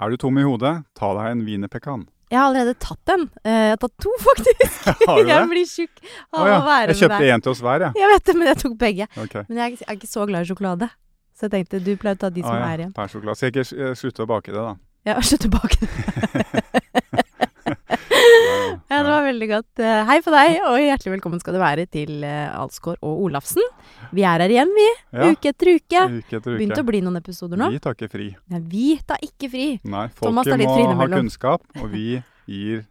Er du tom i hodet, ta deg en wienerpekan. Jeg har allerede tatt en. Eh, Jeg har tatt to, faktisk. Har du det? jeg blir tjukk av oh, ja. å være Jeg kjøpte deg. én til oss hver, jeg. Jeg vet det, men jeg tok begge. Okay. Men jeg er, ikke- jeg er ikke så glad i sjokolade. Så jeg tenkte du pleier å ta de som Ah, ja. er igjen. Per sjokolade. Så jeg ikke eh, slutte å bake det, da? Ja, slutte å bake det. Det var veldig godt. Eh, Hei på deg, og hjertelig velkommen skal du være til eh, Alsgaard og Olafsen. Vi er her igjen, vi. Ja, Uke etter uke. uke etter Begynt å bli noen episoder nå. Vi tar ikke fri. Nei, vi tar ikke fri. Nei, folket må ha kunnskap, og vi gir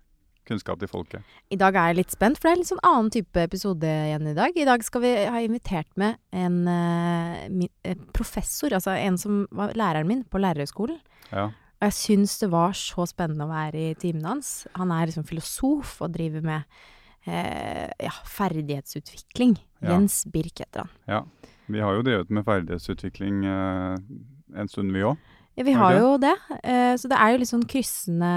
kunnskap til folket. I dag er jeg litt spent, for det er en litt sånn annen type episode igjen i dag. I dag skal vi ha invitert med en uh, min, uh, professor, altså en som var læreren min på lærerhøgskolen. Ja. Og jeg syns det var så spennende å være i timen hans. Han er liksom filosof og driver med eh, ja, ferdighetsutvikling. Ja. Jens Birk heter han. ja. Vi har jo drevet med ferdighetsutvikling eh, en stund, vi òg. Ja, vi har jo det. Eh, så det er jo litt sånn kryssende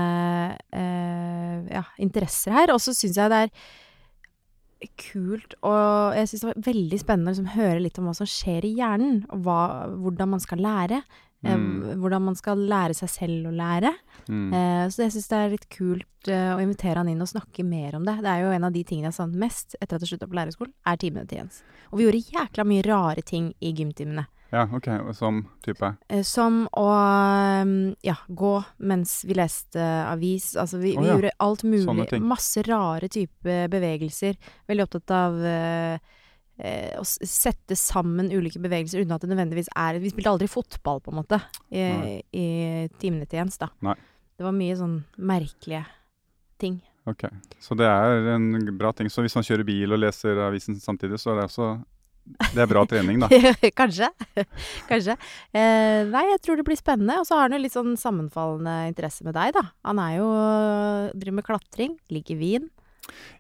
eh, ja, interesser her. Og så syns jeg det er kult og jeg syns det var veldig spennende å liksom, høre litt om hva som skjer i hjernen. Og hva, hvordan man skal lære. Eh, Mm. hvordan man skal lære seg selv å lære. Mm. Eh, så jeg syns det er litt kult eh, å invitere han inn og snakke mer om det. Det er jo en av de tingene jeg savnet mest etter at jeg slutta på lærerskolen, er timene til Jens. Og vi gjorde jækla mye rare ting i gymtimene. Ja, OK. Som type? Som å mm, ja, gå mens vi leste avis. Altså vi, Å vi ja, gjorde alt mulig. Masse rare type bevegelser. Veldig opptatt av eh, eh, å sette sammen ulike bevegelser uten at det nødvendigvis er Vi spilte aldri fotball, på en måte, i, i timene til Jens, da. Nei. Det var mye sånn merkelige ting. Ok. Så det er en bra ting. Så hvis man kjører bil og leser avisen samtidig, så er det også Det er bra trening, da. Kanskje. Kanskje. Eh, nei, jeg tror det blir spennende. Og så har han jo litt sånn sammenfallende interesse med deg, da. Han er jo driver med klatring, liker vin.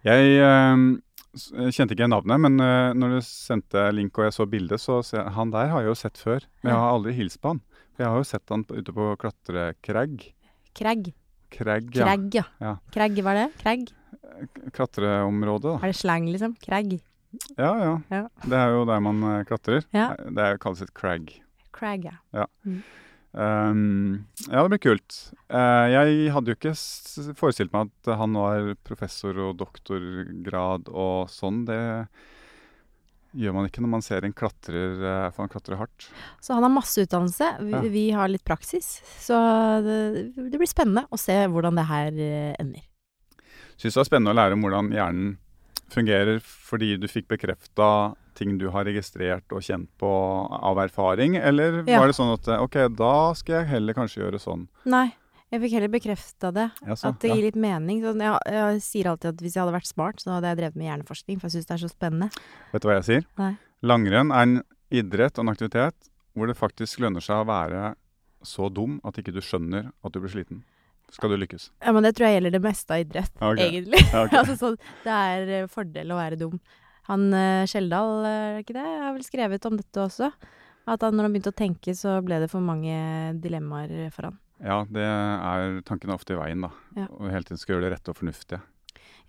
Jeg eh, s- kjente ikke navnet, men uh, når du sendte link og jeg så bildet, så ser jeg han der har jeg jo sett før. Men jeg har aldri hilst på han. Jeg har jo sett han ute på klatrekrag. Krag. Krag, ja. Krag, ja. Ja. Krag, hva er det? Krag? Klatreområdet, da. Er det slang, liksom? Krag? Ja, ja. Ja. Det er jo der man eh, klatrer. Ja. Eh, Det kalles et crag. Crag, ja. Um, ja, det blir kult. Uh, jeg hadde jo ikke forestilt meg at han var professor og doktorgrad og sånn. Det gjør man ikke når man ser en klatrer, eh, for han klatrer hardt. Så han har masse utdannelse. Vi, Ja. vi har litt praksis. Så det, det blir spennende å se hvordan det her eh, ender. Syns det var spennende å lære om hvordan hjernen fungerer fordi du fikk bekrefta ting du har registrert og kjent på av erfaring, eller Ja. var det sånn at OK, da skal jeg heller kanskje gjøre sånn? Nei, jeg fikk heller bekrefta det. Jaså, At det ja. gir litt mening. Sånn, jeg, jeg sier alltid at hvis jeg hadde vært smart, så hadde jeg drevet med hjerneforskning, for jeg syns det er så spennende. Vet du hva jeg sier? Nei. Langrenn er en idrett og en aktivitet hvor det faktisk lønner seg å være så dum at ikke du skjønner at du blir sliten. Skal du lykkes. Ja, men det tror jeg gjelder det meste av idrett, okay. egentlig. Ja, ok. altså, det er eh, fordel å være dum. Han Skjeldal, eh, er det ikke det, har vel skrevet om dette også. At han, når han begynte å tenke, så ble det for mange dilemmaer for han. Ja, det er tankene ofte i veien, da. Ja. Og hele tiden skal gjøre det rette og fornuftige.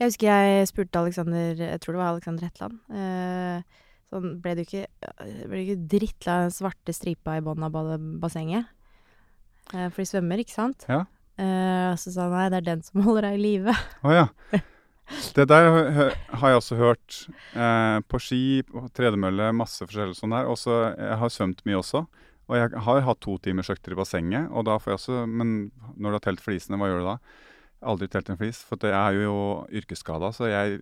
Jeg husker jeg spurte Alexander, jeg tror det var Alexander Hetland. eh, sånn, ble du ikke, ble du ikke drittlei av den svarte stripa i bånn av ba- bassenget? Eh, for de svømmer, ikke sant? Ja. Eh, og så sa han nei, det er den som holder deg i live. Oh, ja. Det der har jeg også hørt. Eh, på ski, på tredemølle, masse forskjellig sånn der. Også, jeg har svømt mye også. Og jeg har hatt to timers økter i bassenget. Og da får jeg også Men når du har telt flisene, hva gjør du da? Aldri telt en flis. For jeg er jo yrkesskada, så jeg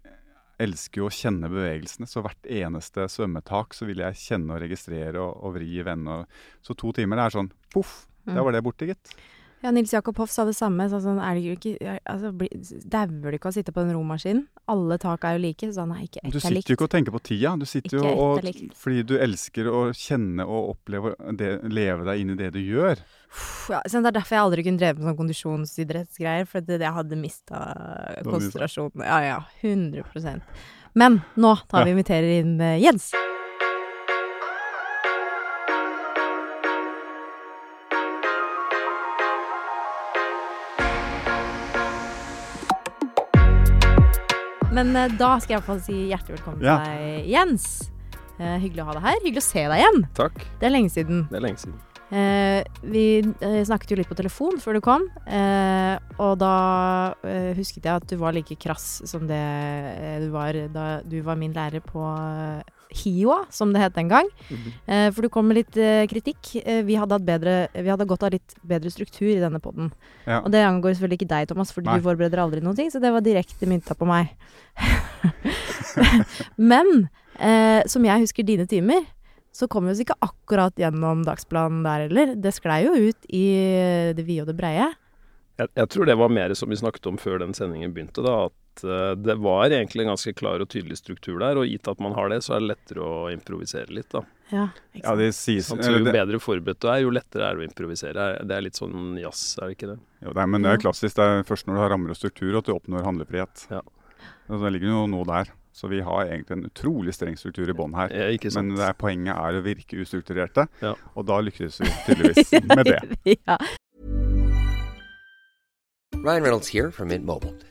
elsker jo å kjenne bevegelsene. Så hvert eneste svømmetak så vil jeg kjenne og registrere og, og vri i vende. Så to timer det er sånn poff, Mm. der var det borte, gitt. Ja, Nils Jakob Hoff sa det samme. Sa sånn, er det ikke, altså, Dauer du ikke av å sitte på en romaskin? Alle tak er jo like. Så han nei, ikke Du ett er sitter jo ikke og tenker på tida. Du sitter Ikke jo og, fordi du elsker å kjenne og oppleve det, leve deg inn i det du gjør. Ja, så det er derfor jeg aldri kunne drevet med sånn kondisjonsidrettsgreier. For det, jeg hadde mista konsentrasjonen. Ja ja, 100% Men nå tar vi inviterer inn eh, Jens. Men uh, da skal jeg iallfall si hjertelig velkommen Ja. til deg, Jens. Uh, hyggelig å ha deg her. Hyggelig å se deg igjen. Takk. Det er lenge siden. Det er lenge siden. Eh, vi eh, snakket jo litt på telefon før du kom, eh, og da eh, husket jeg at du var like krass som det eh, du var da du var min lærer på eh, HiOA, som det het den gang. Eh, for du kom med litt eh, kritikk. Eh, vi, hadde hatt bedre, vi hadde godt av litt bedre struktur i denne poden. Ja. Og det angår selvfølgelig ikke deg, Thomas, Nei. du forbereder aldri noen ting, så det var direkte mynta på meg. Men eh, som jeg husker dine timer, så kom vi oss ikke akkurat gjennom dagsplanen der heller. Det sklei jo ut i det vide og det breie. Jeg, jeg tror det var mer som vi snakket om før den sendingen begynte, da. At uh, det var egentlig en ganske klar og tydelig struktur der. Og gitt at man har det, så er det lettere å improvisere litt, da. Ja, ikke Ja, det sies Sånn, så jo det, bedre forberedt du er, jo lettere er det å improvisere. Det er litt sånn jazz, er det ikke det? jo, det er, Men det er klassisk. Det er først når du har rammer og struktur at du oppnår handlefrihet. Ja. Og det ligger jo noe der. Så vi har egentlig en utrolig streng struktur i bånn her. Ja, ikke sant? Men det er, poenget er å virke ustrukturerte, Ja. og da lykkes vi tydeligvis med det. ja. Ryan Reynolds her fra Mint Mobile.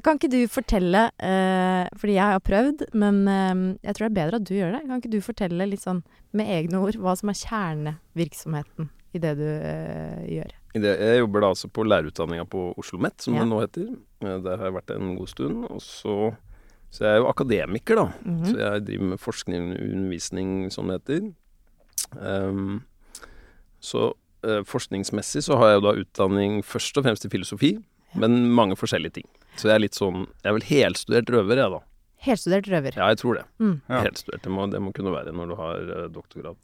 Kan ikke du fortelle, eh, fordi jeg har prøvd, men eh, jeg tror det er bedre at du gjør det. Kan ikke du fortelle litt sånn med egne ord hva som er kjernevirksomheten i det du eh, gjør? I det, jeg jobber da altså på lærerutdanninga på Oslo OsloMet, som Ja. det nå heter. Eh, Der har jeg vært en god stund. Og så, så jeg er jo akademiker, da. Mhm. Så jeg driver med forskning og undervisning, som det heter. Um, så eh, forskningsmessig så har jeg jo da utdanning først og fremst i filosofi, men mange forskjellige ting. Så jeg er litt sånn Jeg er vel helstudert røver, jeg, da. Helstudert røver. Ja, jeg tror det. Mm. Ja. Helstudert. Det må, det må kunne være når du har uh, doktorgrad.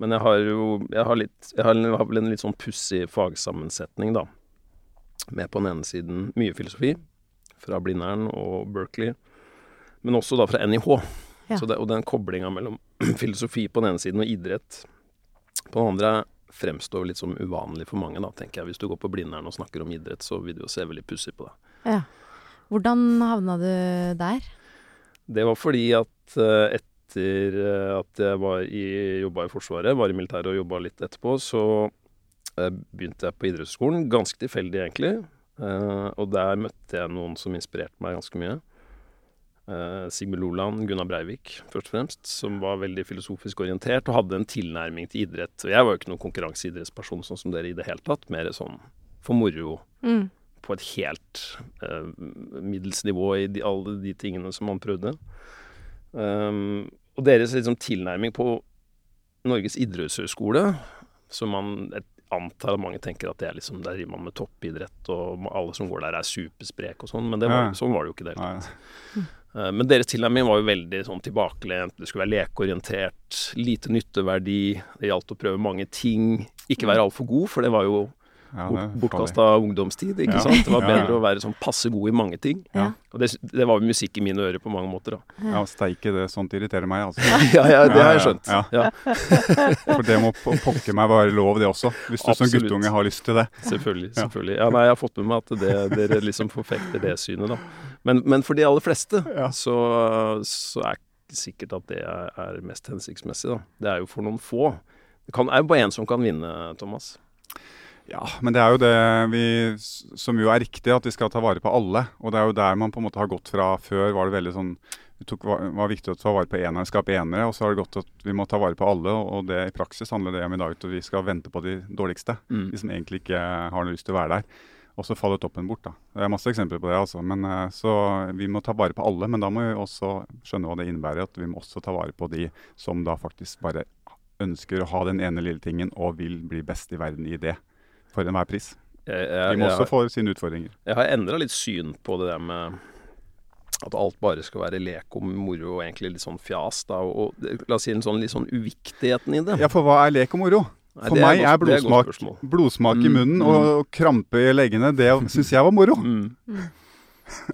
Men jeg har jo Jeg har, litt, jeg har, jeg har vel en litt sånn pussig fagsammensetning, da. Med på den ene siden mye filosofi fra Blindern og Berkeley, men også da fra NIH. Ja. Så det, og den koblinga mellom filosofi på den ene siden og idrett på den andre fremstår litt som uvanlig for mange, da, tenker jeg. Hvis du går på Blindern og snakker om idrett, så vil du jo se veldig pussig på det. Ja. Hvordan havna du der? Det var fordi at eh, etter eh, at jeg var i, jobba i Forsvaret, var i militæret og jobba litt etterpå, så eh, begynte jeg på idrettshøyskolen. Ganske tilfeldig, egentlig. Og der møtte jeg noen som inspirerte meg ganske mye. Sigmund Loland, Gunnar Breivik, først og fremst, som var veldig filosofisk orientert og hadde en tilnærming til idrett. Og jeg var jo ikke noen konkurranseidrettsperson sånn som dere i det hele tatt, mer sånn for moro Mm. På et helt eh, middels nivå i de, alle de tingene som man prøvde. Um, og deres liksom, tilnærming på Norges idrettshøgskole, som man et, antar at mange tenker at det er liksom, der driver man med toppidrett, og alle som går der er supersprek og sånn, men det var, Ja. sånn var det jo ikke det. hele tatt. Men deres tilnærming var jo veldig sånn tilbakelent. Det skulle være lekeorientert, lite nytteverdi. Det gjaldt å prøve mange ting. Ikke være altfor god, for det var jo Ja, bort, bortkasta ungdomstid, ikke Ja. sant. Det var Ja, ja. bedre å være sånn passe god i mange ting. Ja. Og det, det var musikk i mine ører på mange måter, da. Ja, steike, det sånt irriterer meg, altså. Ja, ja, det har jeg skjønt. Ja, Ja, For det må po- pokker meg være lov, det også. Hvis du som guttunge har lyst til det. selvfølgelig. Selvfølgelig. Ja, nei, jeg har fått med meg at det, dere liksom forfekter det synet, da. Men, men for de aller fleste Ja. så, så er ikke sikkert at det er, er mest hensiktsmessig, da. Det er jo for noen få. Det kan, er jo bare én som kan vinne, Thomas. Ja, men det er jo det vi, som jo er riktig, at vi skal ta vare på alle. Og det er jo der man på en måte har gått fra før. var det veldig sånn det tok, var, viktig å ta vare på enere, skape enere. Og så har det gått at vi må ta vare på alle. Og, og det i praksis handler det om i dag at vi skal vente på de dårligste. Mm. De som egentlig ikke har noe lyst til å være der. Og så faller toppen bort, da. Det er masse eksempler på det, altså. Men, eh, så vi må ta vare på alle. Men da må vi også skjønne hva det innebærer. At vi må også ta vare på de som da faktisk bare ønsker å ha den ene lille tingen og vil bli best i verden i det. For enhver pris. Jeg, De jeg, må jeg, også få sine utfordringer. jeg har endra litt syn på det der med at alt bare skal være lek og moro og egentlig litt sånn fjas, da. Og, og la oss si en sånn litt sånn uviktigheten i det. Ja, for hva er lek og moro? Nei, For er meg er blodsmak, er blodsmak, i Mm, munnen mm. og, og krampe i leggene, det syns jeg var moro. Mm.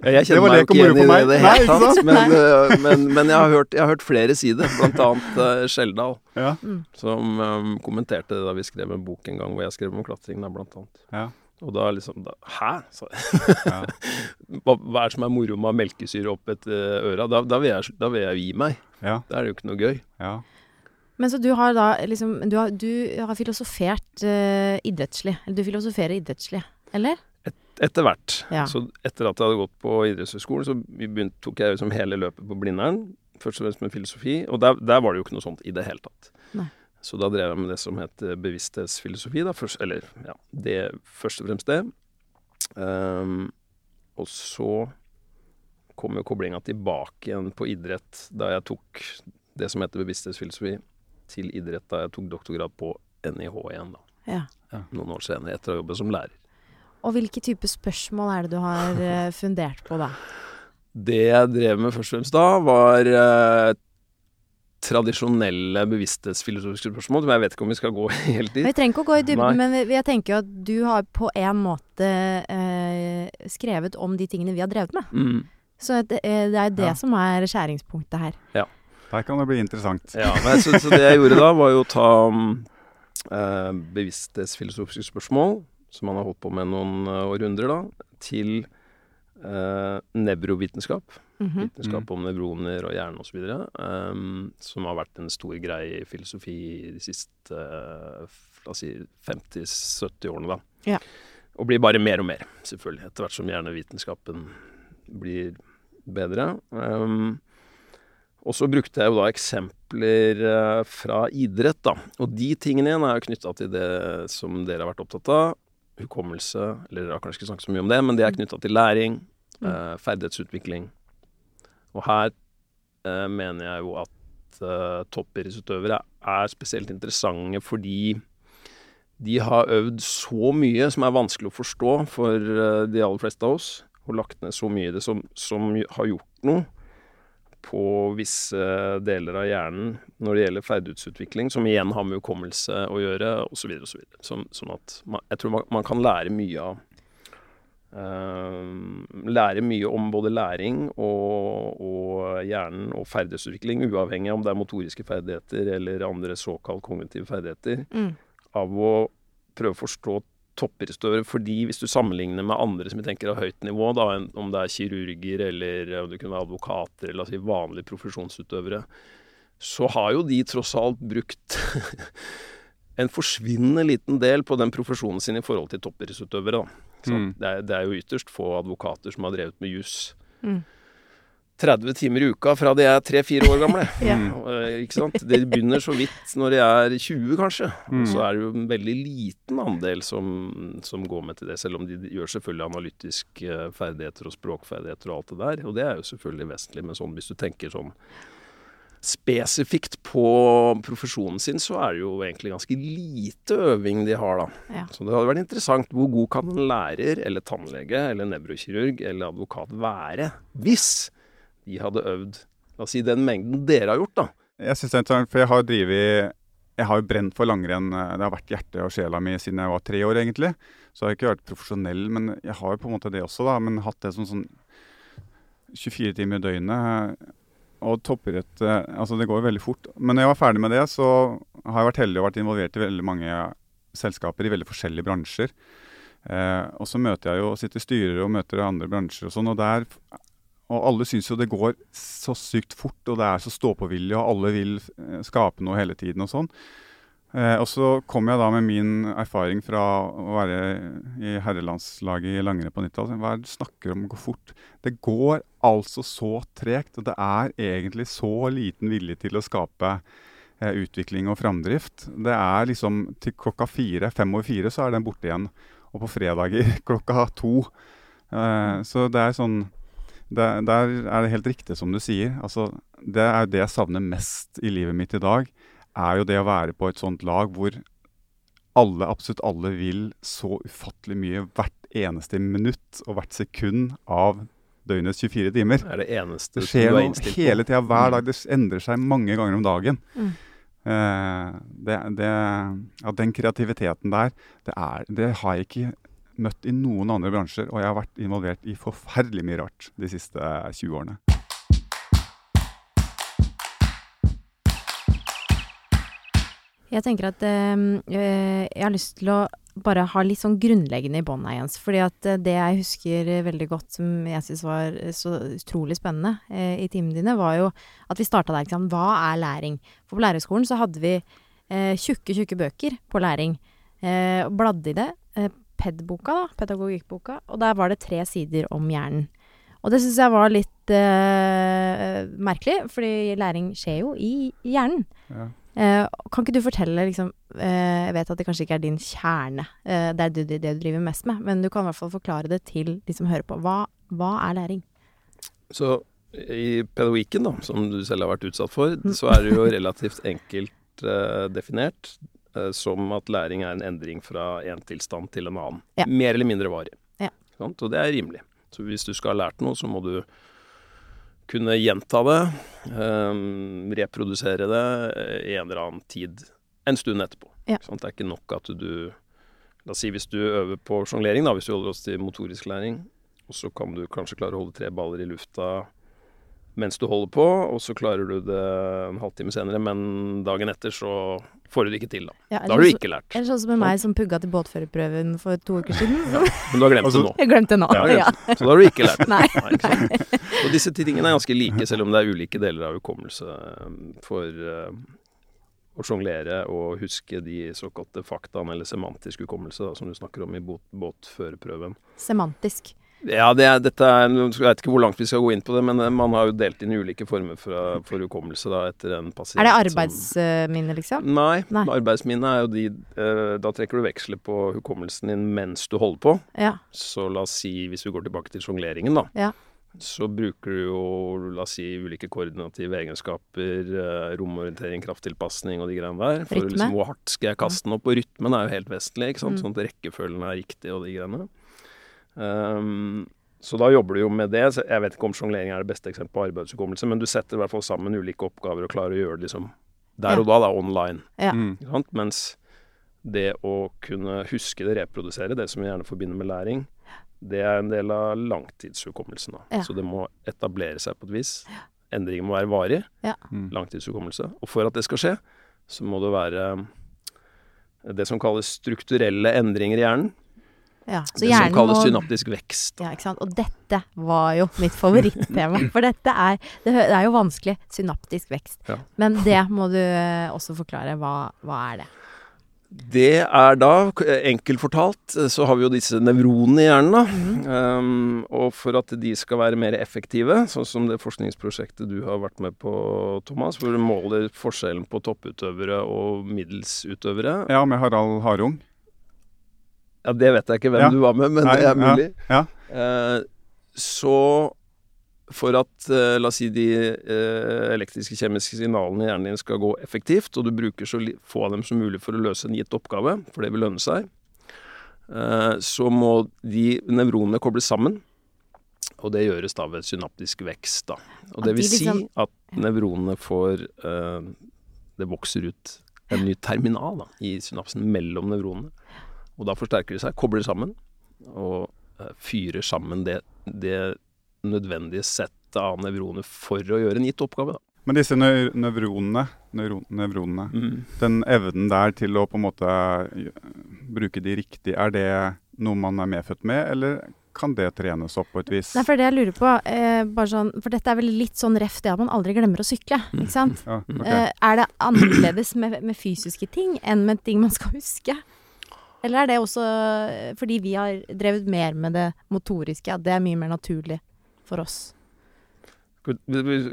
Ja, Jeg kjenner meg jo ikke igjen i det det Nei, hele tatt. Men, øh, men, men jeg, har hørt, jeg har hørt flere si det, annet uh, Skjeldal, Ja. som um, kommenterte det da vi skrev en bok en gang hvor jeg skrev om klatring, da, blant annet. Ja. Og da liksom da, Hæ? sa jeg. Ja. hva, hva er det som er moro med å ha melkesyre opp etter øra? Da, da, vil jeg, da vil jeg gi meg. Ja. Da er det jo ikke noe gøy. ja. Men så du har da liksom Du har, du har filosofert uh, idrettslig. Eller du filosoferer idrettslig, eller? Etter hvert. Ja. Så etter at jeg hadde gått på idrettshøyskolen, så begynt, tok jeg liksom hele løpet på Blindern. Først og fremst med filosofi. Og der, der var det jo ikke noe sånt i det hele tatt. Nei. Så da drev jeg med det som het eh, bevissthetsfilosofi. Da. Først, eller ja, det først og fremst det. Um, og så kom jo koblinga tilbake igjen på idrett da jeg tok det som heter bevissthetsfilosofi, til idrett da jeg tok doktorgrad på NIH igjen, da. Ja. Noen år senere, etter å ha jobbet som lærer. Og hvilke type spørsmål er det du har eh, fundert på da? Det jeg drev med først og fremst da, var eh, tradisjonelle bevissthetsfilosofiske spørsmål. Men jeg vet ikke om vi skal gå helt dit. Vi trenger ikke å gå i dybden, Nei. men jeg tenker jo at du har på en måte eh, skrevet om de tingene vi har drevet med. Mm. Så det er, det er det Ja. som er skjæringspunktet her. Der kan det bli interessant. Ja, men så, så det jeg gjorde da, var jo å ta um, eh, bevissthetsfilosofiske spørsmål, som han har holdt på med noen eh, århundrer, da, til eh, nevrovitenskap. Mhm. Vitenskap om nevroner og hjerne osv. Um, som har vært en stor greie i filosofi de siste eh, la oss si 50-70 årene. da. Ja. Og blir bare mer og mer, selvfølgelig, etter hvert som hjernevitenskapen blir bedre. Um, og så brukte jeg jo da eksempler eh, fra idrett, da. Og de tingene igjen er jo knytta til det som dere har vært opptatt av. Hukommelse, eller jeg kanskje ikke snakket så mye om det, men det er knytta til læring, eh, ferdighetsutvikling. Og her eh, mener jeg jo at eh, toppidrettsutøvere er spesielt interessante fordi de har øvd så mye som er vanskelig å forstå for eh, de aller fleste av oss, og lagt ned så mye i det som, som har gjort noe på visse deler av hjernen når det gjelder ferdighetsutvikling, som igjen har med hukommelse å gjøre, osv. osv. Så sånn at man, jeg tror man, man kan lære mye av uh, Lære mye om både læring og, og hjernen og ferdighetsutvikling, uavhengig av om det er motoriske ferdigheter eller andre såkalt kognitive ferdigheter, Mm. av å prøve å forstå toppidrettsutøvere. Fordi hvis du sammenligner med andre som vi tenker har høyt nivå, da, om det er kirurger eller om det kunne være advokater eller altså vanlige profesjonsutøvere, så har jo de tross alt brukt en forsvinnende liten del på den profesjonen sin i forhold til toppidrettsutøvere. Mm. Det, er, det er jo ytterst få advokater som har drevet med juss. Mm. 30 timer i uka fra de er 3-4 år gamle. Ja. Eh, Ikke sant? De begynner så vidt når de er 20, kanskje. Mm. Så er det jo en veldig liten andel som, som går med til det, selv om de gjør selvfølgelig analytiske ferdigheter og språkferdigheter og alt det der. Og det er jo selvfølgelig vesentlig, men sånn, hvis du tenker sånn spesifikt på profesjonen sin, så er det jo egentlig ganske lite øving de har, da. Ja. Så det hadde vært interessant. Hvor god kan en lærer eller tannlege eller nevrokirurg eller advokat være hvis de hadde øvd La oss si den mengden dere har gjort, da. Jeg synes det er interessant, for jeg har drevet Jeg har jo brent for langrenn. eh, Det har vært hjertet og sjela mi siden jeg var tre år, egentlig. Så jeg har ikke vært profesjonell, men jeg har jo på en måte det også, da. Men hatt det som sånn 24 timer i døgnet. Og toppidrett eh, Altså, det går jo veldig fort. Men når jeg var ferdig med det, så har jeg vært heldig og vært involvert i veldig mange selskaper i veldig forskjellige bransjer. Eh, og så møter jeg jo, sitter i styrer og møter andre bransjer og sånn, og der og alle syns jo det går så sykt fort, og det er så stå-på-vilje, og alle vil eh, skape noe hele tiden og sånn. Eh, og så kom jeg da med min erfaring fra å være i herrelandslaget i langrenn på 90-tallet. Hva er det du snakker om å gå fort? Det går altså så tregt, og det er egentlig så liten vilje til å skape eh, utvikling og framdrift. Det er liksom til klokka fire, fem over fire, så er den borte igjen. Og på fredager klokka to. Eh, så det er sånn der, der er det helt riktig som du sier. Altså, det er jo det jeg savner mest i livet mitt i dag. Er jo det å være på et sånt lag hvor alle, absolutt alle, vil så ufattelig mye hvert eneste minutt og hvert sekund av døgnets 24 timer. Det er det eneste Det skjer du er noe hele tida, hver Mm. dag. Det endrer seg mange ganger om dagen. Mm. Uh, det, det, ja, den kreativiteten der, det, er, det har jeg ikke møtt i noen andre bransjer, og jeg har vært involvert i forferdelig mye rart de siste 20 årene. Jeg tenker at eh, jeg har lyst til å bare ha litt sånn grunnleggende i bånn her, Jens. Fordi at eh, det jeg husker eh, veldig godt, som jeg syns var så utrolig spennende eh, i timene dine, var jo at vi starta der. Ikke? Hva er læring? For på lærerskolen så hadde vi eh, tjukke, tjukke bøker på læring. Eh, bladde i det. Eh, PED-boka, da. Pedagogikkboka. Og der var det tre sider om hjernen. Og det syns jeg var litt uh, merkelig, fordi læring skjer jo i, hjernen. Ja. Uh, kan ikke du fortelle, liksom uh, Jeg vet at det kanskje ikke er din kjerne, det er det, det du driver mest med, men du kan i hvert fall forklare det til de som hører på. Hva, hva er læring? Så i pedagogikken, da, som du selv har vært utsatt for, så er det jo relativt enkelt definert som at læring er en endring fra en tilstand til en annen. Ja. Mer eller mindre varig. Ja. Og det er rimelig. Så hvis du skal ha lært noe, så må du kunne gjenta det, um, reprodusere det eh, i en eller annen tid en stund etterpå. Ja. Det er ikke nok at du La oss si hvis du øver på sjonglering, hvis du holder oss til motorisk læring, og så kan du kanskje klare å holde tre baller i lufta mens du holder på, og så klarer du det en halvtime senere, men dagen etter så får du det ikke til, da. Ja, Da har du ikke lært. Eller sånn som med meg som pugga til båtførerprøven for to uker siden. Så Men du har glemt det nå. jeg glemte det nå. Ja, Ja. Så da har du ikke lært det. Nei. ikke sant? Og disse tingene er ganske like, selv om det er ulike deler av hukommelse eh, for eh, å sjonglere og huske de såkalte faktaene, eller semantisk hukommelse, da, som du snakker om i båtførerprøven. Semantisk. Ja, det er, dette er, jeg vet ikke hvor langt vi skal gå inn på det, men eh, man har jo delt inn ulike former for, for hukommelse da, etter en pasient. Er det arbeidsminne, liksom? Nei, Nei. arbeidsminne er jo de eh, Da trekker du veksler på hukommelsen din mens du holder på. Ja. Så la oss si, hvis vi går tilbake til sjongleringen, da. Ja. Så bruker du jo, la oss si, ulike koordinative egenskaper, eh, romorientering, krafttilpasning og de greiene der. For Rytme. liksom hvor hardt skal jeg kaste den opp? Og rytmen er jo helt vesentlig, ikke sant. Mm. Sånn at rekkefølgen er riktig og de greiene. Ehm, så da jobber du jo med det. Jeg vet ikke om sjonglering er det beste eksempelet på arbeidshukommelse, men du setter i hvert fall sammen ulike oppgaver og klarer å gjøre det liksom der Ja. og da, da, online. Ja. Mm. Ikke sant? Mens det å kunne huske det, reprodusere, det som vi gjerne forbinder med læring, det er en del av langtidshukommelsen. Da. Ja. Så det må etablere seg på et vis. Endringen må være varig. Ja. Mm. Langtidshukommelse. Og for at det skal skje, så må det være det som kalles strukturelle endringer i hjernen. Ja. Så det som kalles synaptisk vekst. Ja, ikke sant. Og dette var jo mitt favorittema. For dette er Det er jo vanskelig. Synaptisk vekst. Ja. Men det må du eh, også forklare. Hva, hva er det? Det er da, enkelt fortalt, så har vi jo disse nevronene i hjernen. da. Mm. Um, og for at de skal være mer effektive, sånn som det forskningsprosjektet du har vært med på, Thomas, hvor du måler forskjellen på topputøvere og middelsutøvere. Ja, med Harald Harung. Ja, Det vet jeg ikke hvem Ja. du var med, men Nei, det er mulig. Ja. Ja. så for at eh, la oss si de eh, elektriske kjemiske signalene i hjernen din skal gå effektivt, og du bruker så få av dem som mulig for å løse en gitt oppgave, for det vil lønne seg, eh, så må de nevronene kobles sammen. Og det gjøres da ved synaptisk vekst. da. Og det vil si liksom- at nevronene får eh, Det vokser ut en ny terminal da, i synapsen mellom nevronene. Og da forsterker de seg, kobler sammen, og eh, fyrer sammen det, det nødvendige settet av nevroner for å gjøre en gitt oppgave. Da. Men disse nevronene, nevronene Mm. den evnen der til å på en måte eh, bruke de riktig, er det noe man er medfødt med, eller kan det trenes opp på et vis? Nei, for det jeg lurer på eh, bare sånn, For dette er vel litt sånn ref det at man aldri glemmer å sykle, ikke sant? Ja, okay. Eh, er det annerledes med, med fysiske ting enn med ting man skal huske? Eller er det også fordi vi har drevet mer med det motoriske, at det er mye mer naturlig for oss? Vi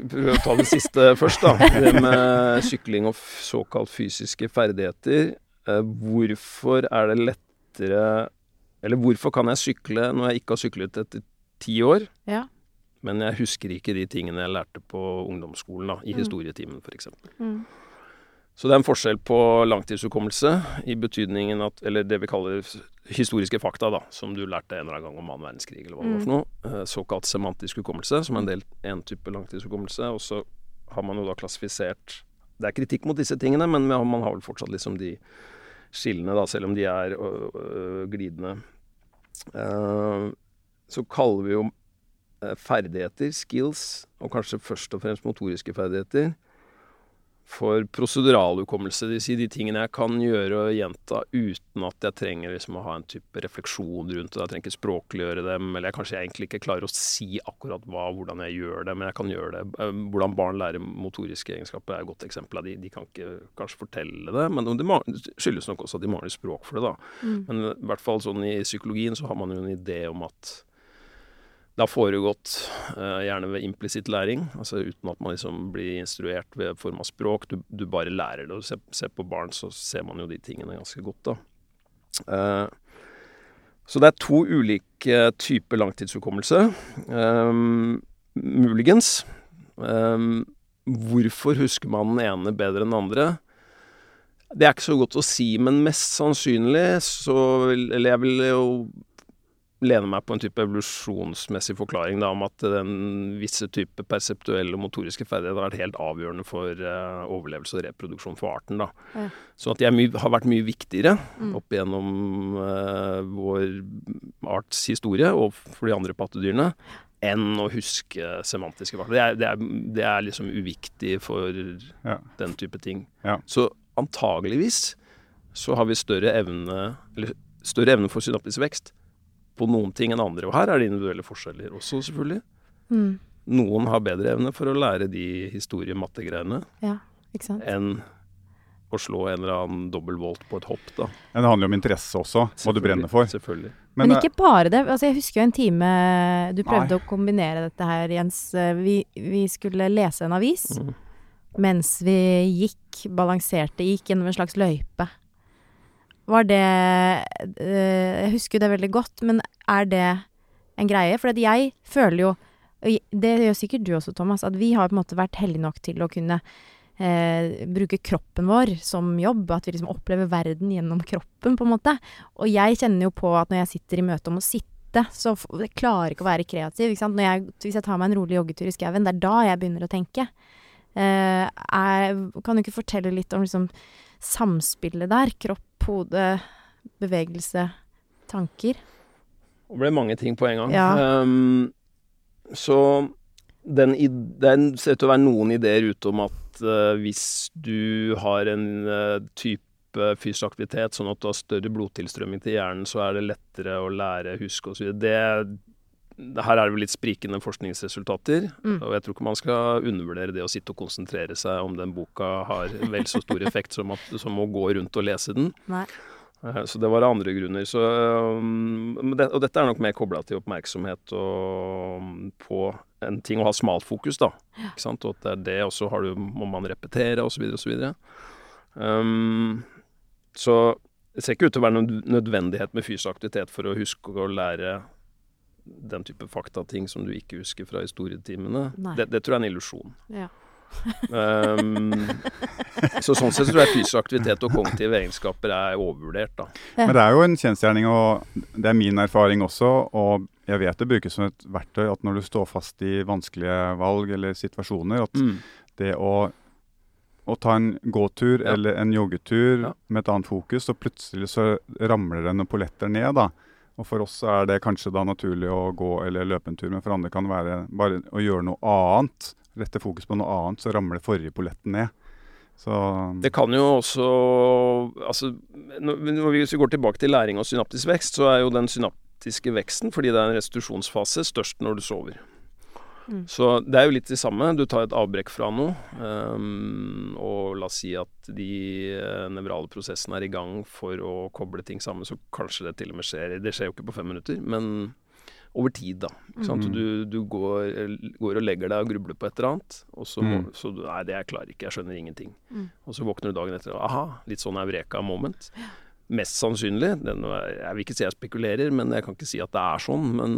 prøver å ta det siste først, da. Det med sykling og såkalt fysiske ferdigheter. Eh, hvorfor er det lettere Eller hvorfor kan jeg sykle når jeg ikke har syklet etter ti år, Ja. men jeg husker ikke de tingene jeg lærte på ungdomsskolen, da, i Mm. historietimen f.eks. Mm. Så det er en forskjell på langtidshukommelse i betydningen at Eller det vi kaller historiske fakta, da, som du lærte en eller annen gang om annen verdenskrig, eller hva det var for noe. Eh, Såkalt semantisk hukommelse, som er en del en type langtidshukommelse. Og så har man jo da klassifisert Det er kritikk mot disse tingene, men man man har vel fortsatt liksom de skillene, da, selv om de er øh, øh, glidende. Uh, så kaller vi jo eh, ferdigheter, skills, og kanskje først og fremst motoriske ferdigheter, for proseduralhukommelse. Det vil si de tingene jeg kan gjøre og gjenta uten at jeg trenger liksom å ha en type refleksjon rundt det. Jeg trenger ikke språkliggjøre dem, eller jeg kanskje egentlig ikke klarer å si akkurat hva, hvordan jeg gjør det, men jeg kan gjøre det. Eh, Hvordan barn lærer motoriske egenskaper er et godt eksempel de. De kan ikke kanskje fortelle det, men det skyldes nok også at de mangler språk for det, da. Men i hvert fall sånn i psykologien så har man jo en idé om at det har foregått eh, gjerne ved implisitt læring, altså uten at man liksom blir instruert ved form av språk. Du, du bare lærer det. og Se, ser, på barn, så ser man jo de tingene ganske godt, da. Eh, så det er to ulike typer langtidshukommelse. Um, muligens. Hvorfor husker man den ene bedre enn den andre? Det er ikke så godt å si, men mest sannsynlig så vil Eller jeg vil jo lene meg på en type evolusjonsmessig forklaring da, om at den visse type perseptuelle og motoriske ferdigheter har vært helt avgjørende for uh, overlevelse og reproduksjon for arten. da. Ja. Så at de er mye, har vært mye viktigere opp igjennom uh, vår arts historie og for de andre pattedyrene enn å huske semantiske fakta. Det er, det det er liksom uviktig for Ja. den type ting. Ja. Så antageligvis så har vi større evne, eller større evne for synaptisk vekst på noen ting enn andre. Og her er det individuelle forskjeller også, selvfølgelig. Mm. Noen har bedre evne for å lære de historiemattegreiene Ja, enn å slå en eller annen dobbeltvolt på et hopp, da. Men det handler jo om interesse også, hva du brenner for. Selvfølgelig. Men, Men, ikke bare det. Altså, jeg husker jo en time Du prøvde Nei. å kombinere dette her, Jens. Vi, vi skulle lese en avis Mm. mens vi gikk, balanserte, gikk gjennom en slags løype. Var det eh, Jeg husker jo det veldig godt, men er det en greie? For at jeg føler jo Det gjør sikkert du også, Thomas, at vi har på en måte vært heldige nok til å kunne eh, bruke kroppen vår som jobb. At vi liksom opplever verden gjennom kroppen, på en måte. Og jeg kjenner jo på at når jeg sitter i møte om å sitte, så jeg klarer ikke å være kreativ. Jeg, hvis jeg tar meg en rolig joggetur i skauen, det er da jeg begynner å tenke. Eh, jeg, kan du ikke fortelle litt om liksom, samspillet der? Kropp, hode, bevegelse, tanker? Det ble mange ting på en gang. Ja. Um, så den, den ser ut til å være noen ideer ute om at uh, hvis du har en uh, type fysisk aktivitet, sånn at du har større blodtilstrømming til hjernen, så er det lettere å lære, huske osv. Det her er det vel litt sprikende forskningsresultater, Mm. og jeg tror ikke man skal undervurdere det å sitte og konsentrere seg om den boka har vel så stor effekt som, at, som å gå rundt og lese den. Nei. Eh, Så det var andre grunner. Så, det, og dette er nok mer kobla til oppmerksomhet og, um, på en ting å ha smalt fokus, da. Ikke sant? Og at det er det, og så har du, må man repetere, osv., osv. Um, så det ser ikke ut til å være noen nødvendighet med fysisk aktivitet for å huske å lære den type faktating som du ikke husker fra historietimene. Det, det tror jeg er en illusjon. Ja. Um, så sånn sett så tror jeg fysisk aktivitet og kognitive egenskaper er overvurdert, da. Men det er jo en kjensgjerning, og det er min erfaring også, og jeg vet det brukes som et verktøy at når du står fast i vanskelige valg eller situasjoner, at Mm. det å, å ta en gåtur Ja. eller en joggetur Ja. med et annet fokus, så plutselig så ramler det noen polletter ned, da. Og for oss er det kanskje da naturlig å gå eller løpe en tur, men for andre kan det være bare å gjøre noe annet. Rette fokus på noe annet, så ramler forrige polletten ned. Så Det kan jo også Altså, når vi- hvis vi går tilbake til læring og synaptisk vekst, så er jo den synaptiske veksten, fordi det er en restitusjonsfase, størst når du sover. Mm. Så det er jo litt det samme. Du tar et avbrekk fra noe, um, og la oss si at de eh, nevrale prosessene er i gang for å koble ting sammen, så kanskje det til og med skjer Det skjer jo ikke på fem minutter, men over tid, da. Mm. Du, du går, går og legger deg og grubler på et eller annet, og så, må, Mm. så Nei, det jeg klarer ikke, jeg skjønner ingenting. Mm. Og så våkner du dagen etter aha, litt sånn eureka moment. Mest sannsynlig, den, jeg vil ikke si jeg spekulerer, men jeg kan ikke si at det er sånn, men,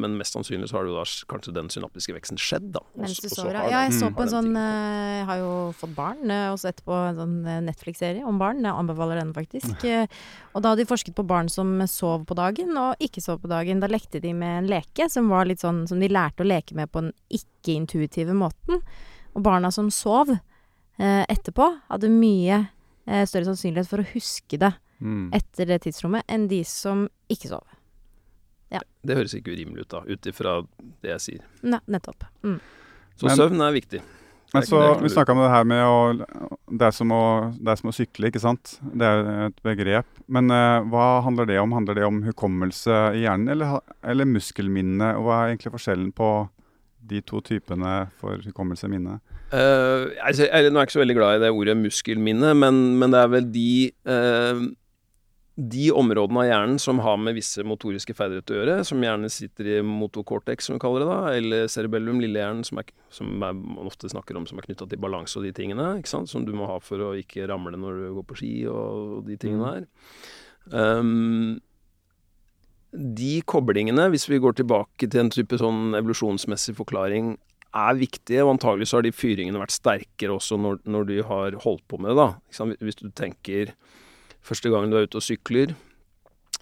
men mest sannsynlig så har da kanskje den synaptiske veksten skjedd, da. Mens du sover, ja. Jeg så på en sånn eh, Jeg har jo fått barn, eh, og sett på en sånn eh, Netflix-serie om barn. Jeg anbefaler den faktisk. Og da hadde de forsket på barn som sov på dagen og ikke sov på dagen. Da lekte de med en leke som var litt sånn som de lærte å leke med på den ikke-intuitive måten. Og barna som sov eh, etterpå, hadde mye større sannsynlighet for å huske det mm. etter det tidsrommet enn de som ikke sov. Ja. Det høres ikke urimelig ut, da, ut ifra det jeg sier. Ne nettopp. Mm. Så Men- søvn er viktig. Men så, det. Vi snakka om det her med å det er, som å det er som å sykle, ikke sant? Det er et begrep. Men uh, hva handler det om? Handler det om hukommelse i hjernen, eller, eller muskelminne? Og hva er egentlig forskjellen på de to typene for hukommelse og minne? Uh, altså, jeg, nå er jeg ikke så veldig glad i det ordet muskelminne, men, men det er vel de uh, de områdene av hjernen som har med visse motoriske ferdigheter å gjøre, som gjerne sitter i motocortex, som vi kaller det da, eller cerebellum, lillehjernen, som, er, som er, man ofte snakker om som er knytta til balanse og de tingene, ikke sant, som du må ha for å ikke ramle når du går på ski og de tingene der. Um, de koblingene, hvis vi går tilbake til en type sånn evolusjonsmessig forklaring, er viktige, og antagelig så har de fyringene vært sterkere også når, når du har holdt på med det. da. Hvis du tenker første gangen du er ute og sykler,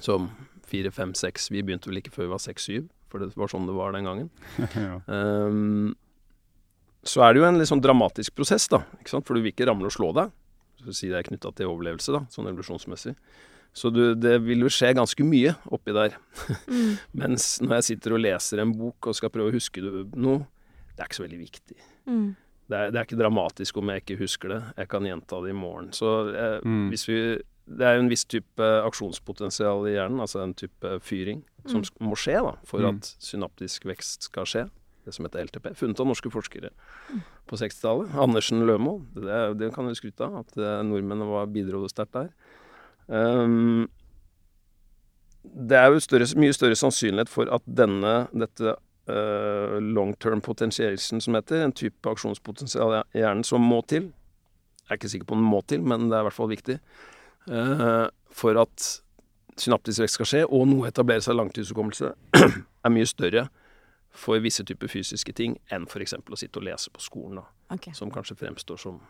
som fire, fem, seks Vi begynte vel ikke før vi var seks-syv, for det var sånn det var den gangen. ja. um, så er det jo en litt sånn dramatisk prosess, da. Ikke sant? For du vil ikke ramle og slå deg. Så si det er knytta til overlevelse, da, sånn evolusjonsmessig. Så du, det vil jo skje ganske mye oppi der. Mm. Mens når jeg sitter og leser en bok og skal prøve å huske noe, det er ikke så veldig viktig. Mm. Det er, det er ikke dramatisk om jeg ikke husker det. Jeg kan gjenta det i morgen. Så jeg, Mm. hvis vi Det er jo en viss type aksjonspotensial i hjernen, altså en type fyring, som mm. må skje da, for Mm. at synaptisk vekst skal skje. Det som heter LTP. Funnet av norske forskere på 60-tallet. Andersen Lømo. Det, det kan vi skryte av, at eh, nordmennene bidro sterkt der. Ehm, det er jo større, mye større sannsynlighet for at denne, dette eh, long term potentiation, som heter, en type aksjonspotensial i hjernen som må til. Jeg er ikke sikker på om den må til, men det er i hvert fall viktig. eh, for at synaptisk vekst skal skje, og noe etableres av langtidshukommelse, er mye større for visse typer fysiske ting enn f.eks. å sitte og lese på skolen, da, okay. som kanskje fremstår som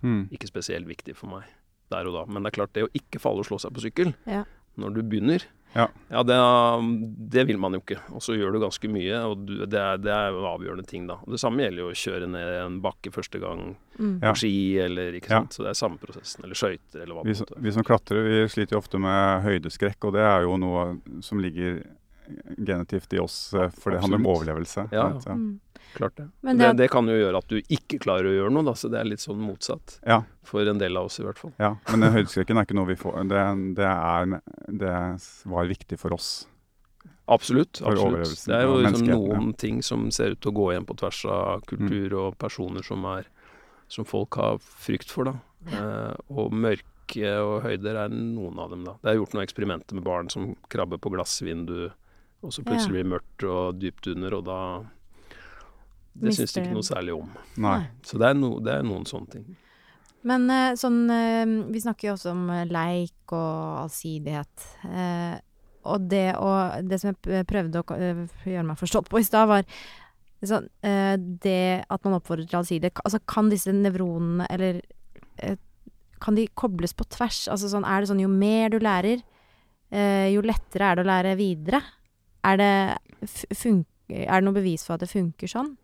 Mm. ikke spesielt viktig for meg der og da. Men det er klart, det å ikke falle og slå seg på sykkel Ja. når du begynner, Ja. det, det vil man jo ikke. Og så gjør du ganske mye, og du, det, er, det er avgjørende ting, da. Og det samme gjelder jo å kjøre ned en bakke første gang Mm. På ski, eller ikke Ja. Så det er samme prosessen. Eller skøyter, eller hva Vi, det som- måtte være. vi som klatrer, vi sliter jo ofte med høydeskrekk, og det er jo noe som ligger genetivt i oss, eh, for det handler om overlevelse. Ja, sant? Mm. Klart det. Men det, det- det kan jo gjøre at du ikke klarer å gjøre noe, da. Så det er litt sånn motsatt. Ja, For en del av oss, i hvert fall. ja. Men høydeskrekken er ikke noe vi får Det, det, er, det var viktig for oss. Absolutt. For absolutt. Det er jo liksom noen ting som ser ut til å gå igjen på tvers av kultur og personer som er som folk har frykt for, da. Eh, og mørke og høyder er noen av dem, da. Det er gjort noen eksperimenter med barn som krabber på glassvindu, og så plutselig blir det mørkt og dypt under, og da Det syns de ikke noe særlig om. Nei. Så det er, no, det er noen sånne ting. Men eh, sånn eh, Vi snakker jo også om eh, leik og allsidighet. Eh, og det og Det som jeg prøvde å gjøre meg forstått på i stad, var så, eh, det at man oppfordrer til allsidighet Altså, kan disse nevronene, eller Kan de kobles på tvers? Altså sånn, er det sånn jo mer du lærer, eh, jo lettere er det å lære videre? Er det fun Er det noe bevis for at det funker sånn?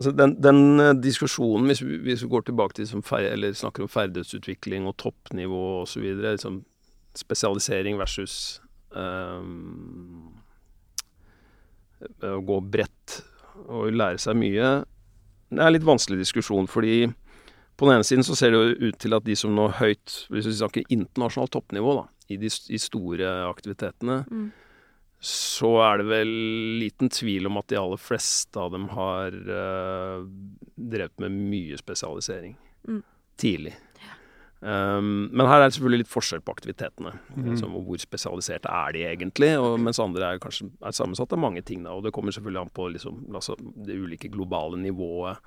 Altså den, den eh, diskusjonen, hvis vi, hvis vi går tilbake til som fer, eller snakker om ferdighetsutvikling og toppnivå osv., liksom spesialisering versus um, å gå bredt og lære seg mye, det er en litt vanskelig diskusjon, fordi på den ene siden så ser det jo ut til at de som nå høyt, hvis vi snakker internasjonalt toppnivå, da, i de i store aktivitetene, Mm. Så er det vel liten tvil om at de aller fleste av dem har uh, drevet med mye spesialisering Mm. tidlig. Um, men her er det selvfølgelig litt forskjell på aktivitetene. Mm. Liksom, hvor spesialiserte er de egentlig? Og, mens andre er kanskje er sammensatt av mange ting. Da, og det kommer selvfølgelig an på liksom, altså, det ulike globale nivået.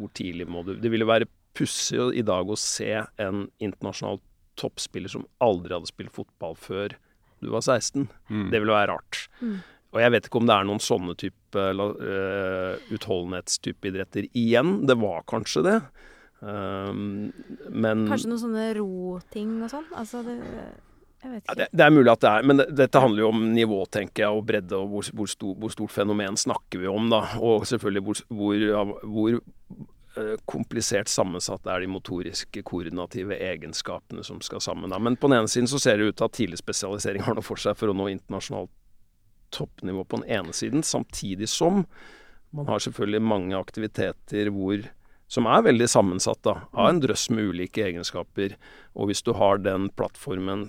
Hvor tidlig må du Det ville være pussig i dag å se en internasjonal toppspiller som aldri hadde spilt fotball før du var 16. Mm. Det ville være rart. Mm. Og jeg vet ikke om det er noen sånne type uh, utholdenhetstype idretter igjen. Det var kanskje det. Um, men Kanskje noen sånne roting og sånn? Altså, det Jeg vet ja, det, det er mulig at det er, men det, dette handler jo om nivå, tenker jeg, og bredde, og hvor, hvor, stor, hvor stort fenomen snakker vi om, da. Og selvfølgelig hvor, hvor, hvor komplisert sammensatt er de motoriske, koordinative egenskapene som skal sammen. Men på den ene siden så ser det ut til at tidlig spesialisering har noe for seg for å nå internasjonalt toppnivå på den ene siden, samtidig som man har selvfølgelig mange aktiviteter hvor som er veldig sammensatt da, av en drøss med ulike egenskaper. Og hvis du har den plattformen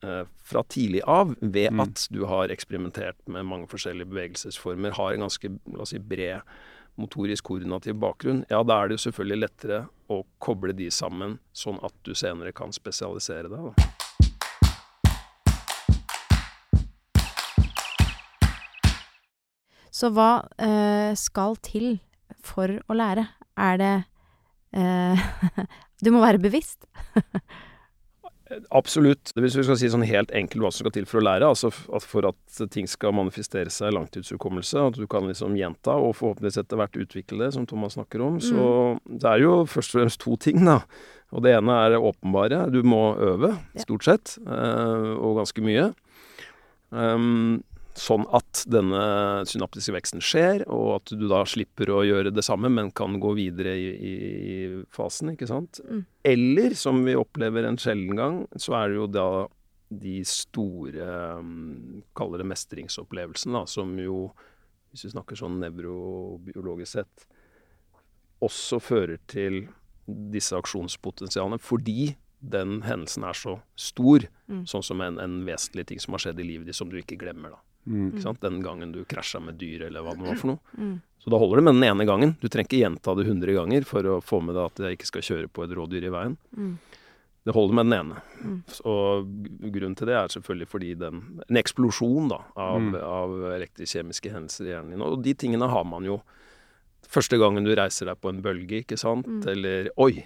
eh, fra tidlig av, ved at du har eksperimentert med mange forskjellige bevegelsesformer, har en ganske la oss si, bred motorisk koordinativ bakgrunn, ja, da er det jo selvfølgelig lettere å koble de sammen, sånn at du senere kan spesialisere deg. Da. Så hva eh, skal til for å lære? Er det eh, Du må være bevisst. Absolutt. Hvis vi skal si sånn helt enkelt hva som skal til for å lære, altså at for at ting skal manifestere seg i langtidshukommelse, at du kan liksom gjenta og forhåpentligvis etter hvert utvikle det, som Thomas snakker om, så det er jo først og fremst to ting, da. Og det ene er åpenbare. Du må øve, stort sett, eh, og ganske mye. Um, sånn at denne synaptiske veksten skjer, og at du da slipper å gjøre det samme, men kan gå videre i, i, fasen, ikke sant. Mm. Eller, som vi opplever en sjelden gang, så er det jo da de store, um, kaller det mestringsopplevelsene, da, som jo, hvis vi snakker sånn nevrobiologisk sett, også fører til disse aksjonspotensialene, fordi den hendelsen er så stor, Mm. sånn som en, en vesentlig ting som har skjedd i livet ditt, som du ikke glemmer. da. Mm. Den gangen du krasja med dyr, eller hva det var for noe. Mm. Så da holder det med den ene gangen. Du trenger ikke gjenta det 100 ganger for å få med deg at jeg ikke skal kjøre på et rådyr i veien. Mm. Det holder med den ene. Mm. Og grunnen til det er selvfølgelig fordi den, en eksplosjon da, av, Mm. av elektrisk-kjemiske hendelser i hjernen din. Og de tingene har man jo første gangen du reiser deg på en bølge, ikke sant? Mm. Eller oi,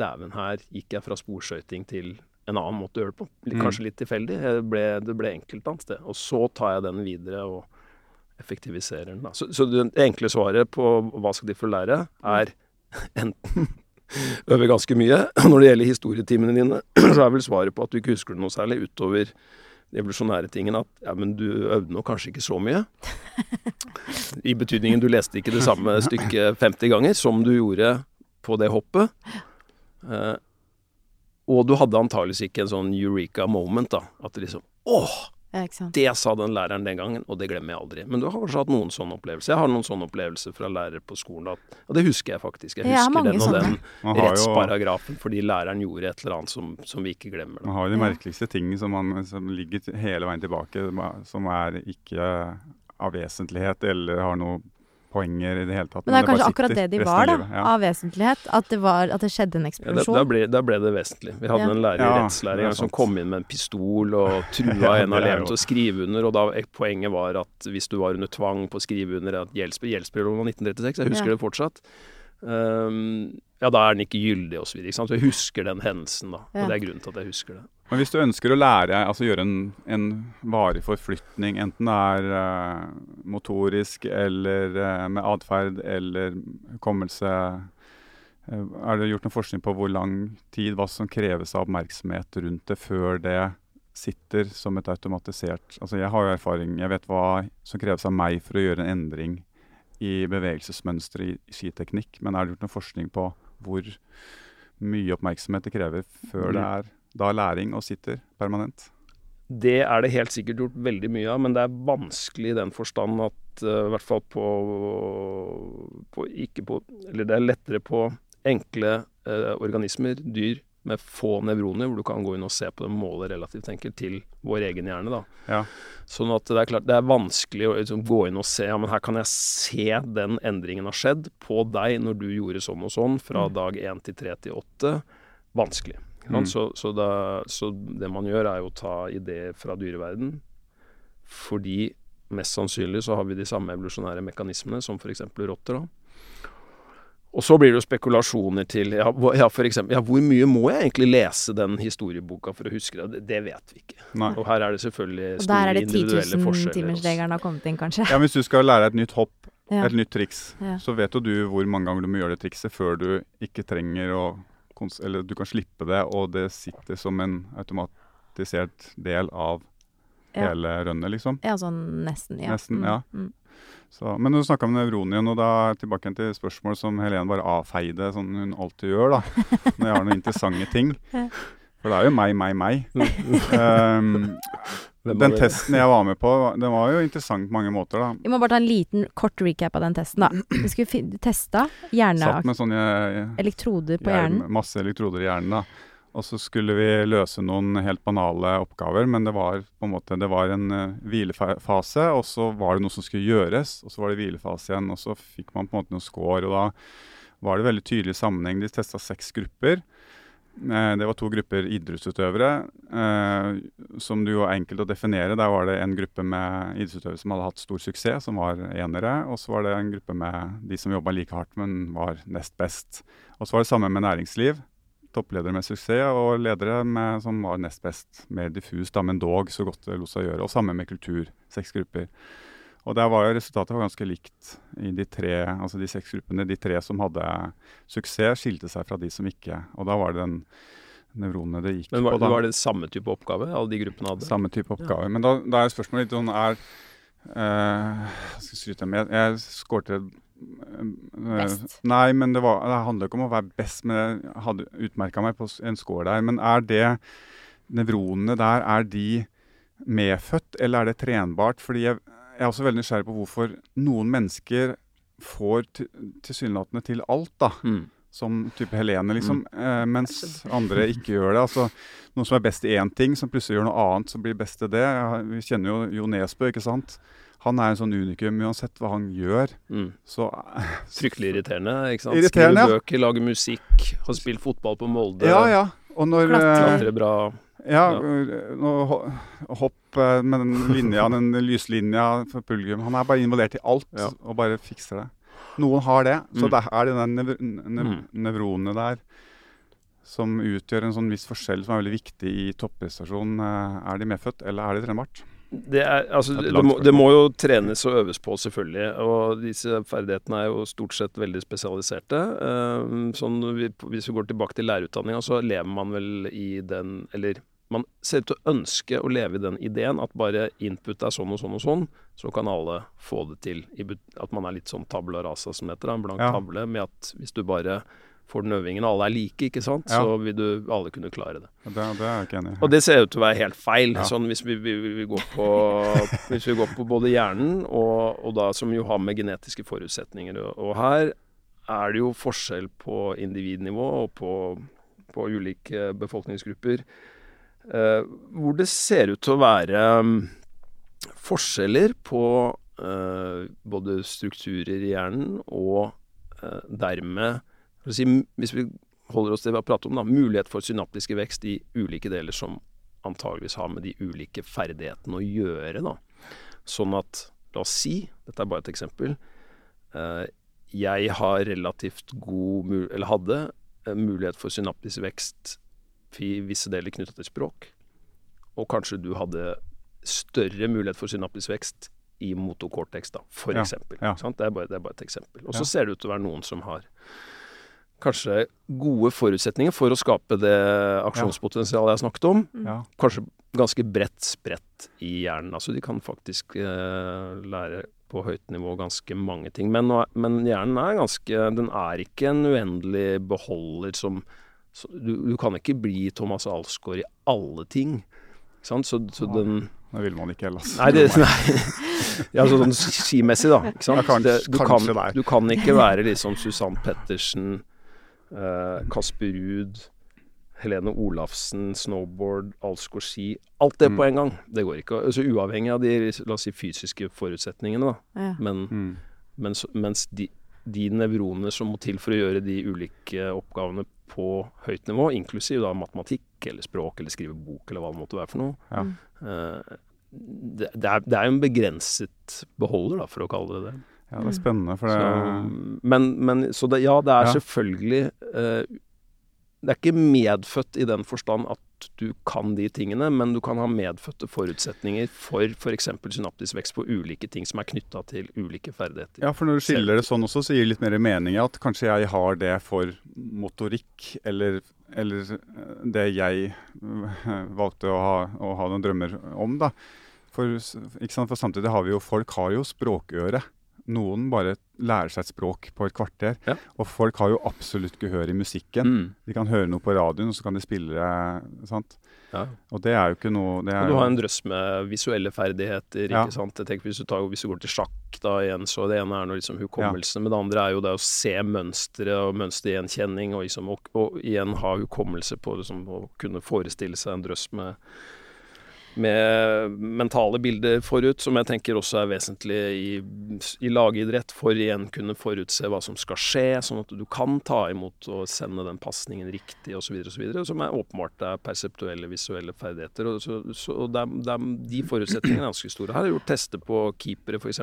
dæven, her gikk jeg fra sporskøyting til en annen måte å gjøre det på. Mm. Kanskje litt tilfeldig. Ble, det ble enkelt et annet sted. Og så tar jeg den videre og effektiviserer den. Da. Så, så det enkle svaret på hva skal de få lære, er enten øve ganske mye. Når det gjelder historietimene dine, så er vel svaret på at du ikke husker det noe særlig utover de evolusjonære tingene at ja, men du øvde nå kanskje ikke så mye. I betydningen du leste ikke det samme stykket 50 ganger som du gjorde på det hoppet. Og du hadde antageligvis ikke en sånn eureka moment, da. At det liksom Åh! Ja. Det sa den læreren den gangen, og det glemmer jeg aldri. Men du har kanskje hatt noen sånne opplevelser. Jeg har noen sånne opplevelser fra lærere på skolen. At, og det husker jeg faktisk. Jeg Jeg husker mange den og sånne. den rettsparagrafen fordi læreren gjorde et eller annet som, som vi ikke glemmer. Da. man har jo de merkeligste tingene som, man, som ligger hele veien tilbake, som er ikke av vesentlighet eller har noe poenger i det hele tatt. Men det er kanskje akkurat det de var, da. Ja. Av vesentlighet. At det, var, at det skjedde en Ja, det, eksplosjon. da, ble, da ble det vesentlig. Vi hadde Ja. en lærer i Ja, rettslære som kom inn med en pistol og trua Ja, en av elevene til å skrive under. Og da eh, poenget var at hvis du var under tvang på å skrive under at gjeldsbrev Gjeldsbrevloven var 1936, jeg husker Ja. det fortsatt. Um, ja, da er den ikke gyldig osv. Så jeg husker den hendelsen, da. Ja. Og det er grunnen til at jeg husker det. Men hvis du ønsker å lære, altså gjøre en, en varig forflytning, enten det er uh, motorisk eller uh, med atferd eller hukommelse eh, Er det gjort noen forskning på hvor lang tid, hva som kreves av oppmerksomhet rundt det før det sitter som et automatisert Altså jeg har jo erfaring, jeg vet hva som kreves av meg for å gjøre en endring i bevegelsesmønsteret i, i skiteknikk, men er det gjort noen forskning på hvor mye oppmerksomhet det krever før det er da læring og sitter permanent? Det er det helt sikkert gjort veldig mye av, men det er vanskelig i den forstand at uh, i hvert fall på, på Ikke på Eller det er lettere på enkle uh, organismer, dyr med få nevroner, hvor du kan gå inn og se på dem og måle relativt enkelt til vår egen hjerne. da. Ja. Sånn at det er klart, det er vanskelig å liksom, gå inn og se ja, men her kan jeg se den endringen har skjedd på deg når du gjorde sånn og sånn fra dag 1 til 3 til 8. Vanskelig. Mm. Så, så, da, så det man gjør, er jo å ta ideer fra dyreverden. Fordi mest sannsynlig så har vi de samme evolusjonære mekanismene som f.eks. rotter. da. Og så blir det jo spekulasjoner til ja, ja, for eksempel, ja, hvor mye må jeg egentlig lese den historieboka for å huske det? Det, det vet vi ikke. Nei. Og her er det selvfølgelig Og der er det 10 000 forskjeller. også. timersregelen har kommet inn, kanskje. Ja, Hvis du skal lære et nytt hopp, Ja. et nytt triks, Ja. så vet jo du hvor mange ganger du må gjøre det trikset før du ikke trenger å Eller du kan slippe det, og det sitter som en automatisert del av Ja. hele rønnet, liksom. Ja, sånn nesten. Ja. Nesten, Mm, ja. Mm. Så, men du snakka om nevronien, og da tilbake til spørsmål som Helene bare avfeide, som hun alltid gjør, da. Når jeg har noen interessante ting. For det er jo meg, meg, meg. um, Den testen jeg var med på, den var jo interessant på mange måter, da. Vi må bare ta en liten kort recap av den testen, da. Vi skulle fi- testa hjerne... Satt med sånne eh, Elektroder på hjern- hjernen. masse elektroder i hjernen, da. Og så skulle vi løse noen helt banale oppgaver, men det var på en måte Det var en uh, hvilefase, og så var det noe som skulle gjøres, og så var det hvilefase igjen, og så fikk man på en måte noen score, og da var det veldig tydelig sammenheng. De testa seks grupper. Eh, Det var to grupper idrettsutøvere, eh, som det jo er enkelt å definere. Der var det en gruppe med idrettsutøvere som hadde hatt stor suksess, som var enere. Og så var det en gruppe med de som jobba like hardt, men var nest best. Og så var det samme med næringsliv. Toppledere med suksess og ledere med, som var nest best. Mer diffus, da, men dog så godt det lot seg gjøre. Og samme med kultur. Seks grupper. Og der var jo resultatet var ganske likt i de tre, altså de seks gruppene. De tre som hadde suksess, skilte seg fra de som ikke. Og da var det den nevronene det gikk Men var, på. da. var det samme type oppgave alle de gruppene hadde? Samme type oppgave. Men da, da er spørsmålet litt sånn er uh, skal skryte med Jeg skårte eh, Best. Nei, men det, var, det handler ikke om å være best, men jeg hadde utmerka meg på en score der. Men er det Nevronene der, er de medfødt, eller er det trenbart? Fordi jeg, jeg er også veldig nysgjerrig på hvorfor noen mennesker får til- tilsynelatende til alt, da Mm. som type Helene, liksom, eh, mens andre ikke gjør det. Altså, noen som er best i én ting, som plutselig gjør noe annet som blir best i det. Jeg vi kjenner jo Jo Nesbø, ikke sant. Han er en sånn unikum uansett hva han gjør. Mm. Så Fryktelig irriterende. ikke sant? Irriterende, Skriver ja. bøker, lager musikk, har spilt fotball på Molde. Ja, ja. Og når Klatre bra. Ja, ho- hopp eh, med den linja, den lyslinja for publikum. Han er bare involvert i alt Ja. og bare fikser det. Noen har det, så Mm. det er det den nev nev Mm. nevronene der som utgjør en sånn viss forskjell som er veldig viktig i topprestasjon. Eh, Er de medfødt, eller er de trenbart? Det, er, altså, Et det, må, det må jo trenes og øves på, selvfølgelig. Og disse ferdighetene er jo stort sett veldig spesialiserte. Eh, sånn, hvis vi går tilbake til lærerutdanninga, så lever man vel i den Eller man ser ut til å ønske å leve i den ideen at bare input er sånn og sånn og sånn, så kan alle få det til. At man er litt sånn tabla rasa, som heter. En blank Ja. tavle med at hvis du bare får den øvingen, og alle er like, ikke sant, Ja. så vil du alle kunne klare det. Det, det er jeg ikke enig i. Og det ser ut til å være helt feil, Ja. sånn hvis vi, vi, vi, vi går på, hvis vi går på både hjernen, og, og da som jo har med genetiske forutsetninger. Og, og her er det jo forskjell på individnivå og på, på ulike befolkningsgrupper. Eh, hvor det ser ut til å være mm, forskjeller på eh, både strukturer i hjernen og eh, dermed si, Hvis vi holder oss til har pratet om, da, mulighet for synaptiske vekst i ulike deler som antageligvis har med de ulike ferdighetene å gjøre. Da. Sånn at, la oss si, dette er bare et eksempel, jeg har relativt god eller hadde mulighet for synaptisk vekst i visse deler knyttet til språk, og kanskje du hadde større mulighet for synaptisk vekst i motocortex, da, for Ja, eksempel. ja. Sant? Det, er bare, det er bare et eksempel. Og så Ja. ser det ut til å være noen som har kanskje gode forutsetninger for å skape det aksjonspotensialet jeg snakket om. Ja. Kanskje ganske bredt spredt i hjernen. Altså de kan faktisk eh, lære på høyt nivå ganske mange ting. Men, men hjernen er ganske Den er ikke en uendelig beholder som du, du kan ikke bli Thomas Alsgaard i alle ting. Ikke sant? Så, så den Det vil man ikke ellers. Nei, det, nei. Ja, sånn skimessig, da. Ikke sant? Ja, kanskje- det, du, kan, du kan ikke være liksom Susann Pettersen, eh, Kasper Ruud, Helene Olafsen, snowboard, Alsgaard ski. Alt det Mm. på en gang. Det går ikke. Altså, uavhengig av de la oss si, fysiske forutsetningene, da. Ja. Men, Mm. mens, mens de, de nevronene som må til for å gjøre de ulike oppgavene på høyt nivå, inklusiv da matematikk eller språk eller skrive bok eller hva det måtte være for noe, Ja. Eh, det, det, er, det er jo en begrenset beholder, da, for å kalle det det. ja, det er spennende, for det Så, men, men, så det, ja, det er Ja. selvfølgelig uh, Det er ikke medfødt i den forstand at du kan de tingene, men du kan ha medfødte forutsetninger for f.eks. synaptisk vekst på ulike ting som er knytta til ulike ferdigheter. Ja, for når du skiller det sånn også, så gir det litt mer mening at kanskje jeg har det for motorikk, eller, eller eh, det jeg eh, valgte å ha, å ha noen drømmer om, da. For, for samtidig har vi jo Folk har jo språkøre. Noen bare lærer seg et språk på et kvarter. Ja. Og folk har jo absolutt gehør i musikken. Mm. De kan høre noe på radioen, og så kan de spille sant? Ja. Og det er jo ikke noe det Og er du har en drøss med visuelle ferdigheter. Ja. ikke sant? Tenker Hvis du, tar, hvis du går til sjakk, da igjen, så det ene er noe liksom hukommelse, men det andre er jo det å se mønstre og mønstergjenkjenning, og, liksom, og, og igjen ha hukommelse på liksom, å kunne forestille seg en drøss med med mentale bilder forut, som jeg tenker også er vesentlig i, i lagidrett, for igjen kunne forutse hva som skal skje, sånn at du kan ta imot og sende den pasningen riktig osv., som er åpenbart er perseptuelle, visuelle ferdigheter. Og så, så og de, de, de forutsetningene er ganske store. Her har jeg gjort tester på keepere, f.eks.,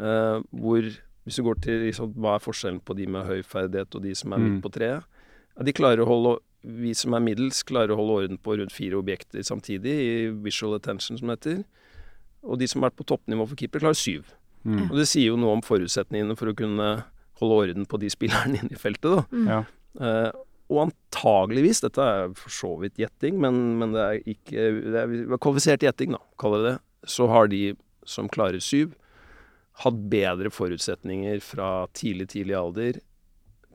uh, hvor hvis du går til liksom, hva er forskjellen på de med høy ferdighet og de som er Mm. midt på treet, ja, de klarer å holde vi som er middels, klarer å holde orden på rundt fire objekter samtidig, i visual attention, som det heter. Og de som har vært på toppnivå for keeper, klarer syv. mm, Og det sier jo noe om forutsetningene for å kunne holde orden på de spillerne inne i feltet, da. ja. Uh, og antageligvis, dette er for så vidt gjetting, men, men det er ikke Det er kvalifisert gjetting, da, kaller jeg det. Så har de som klarer syv, hatt bedre forutsetninger fra tidlig, tidlig alder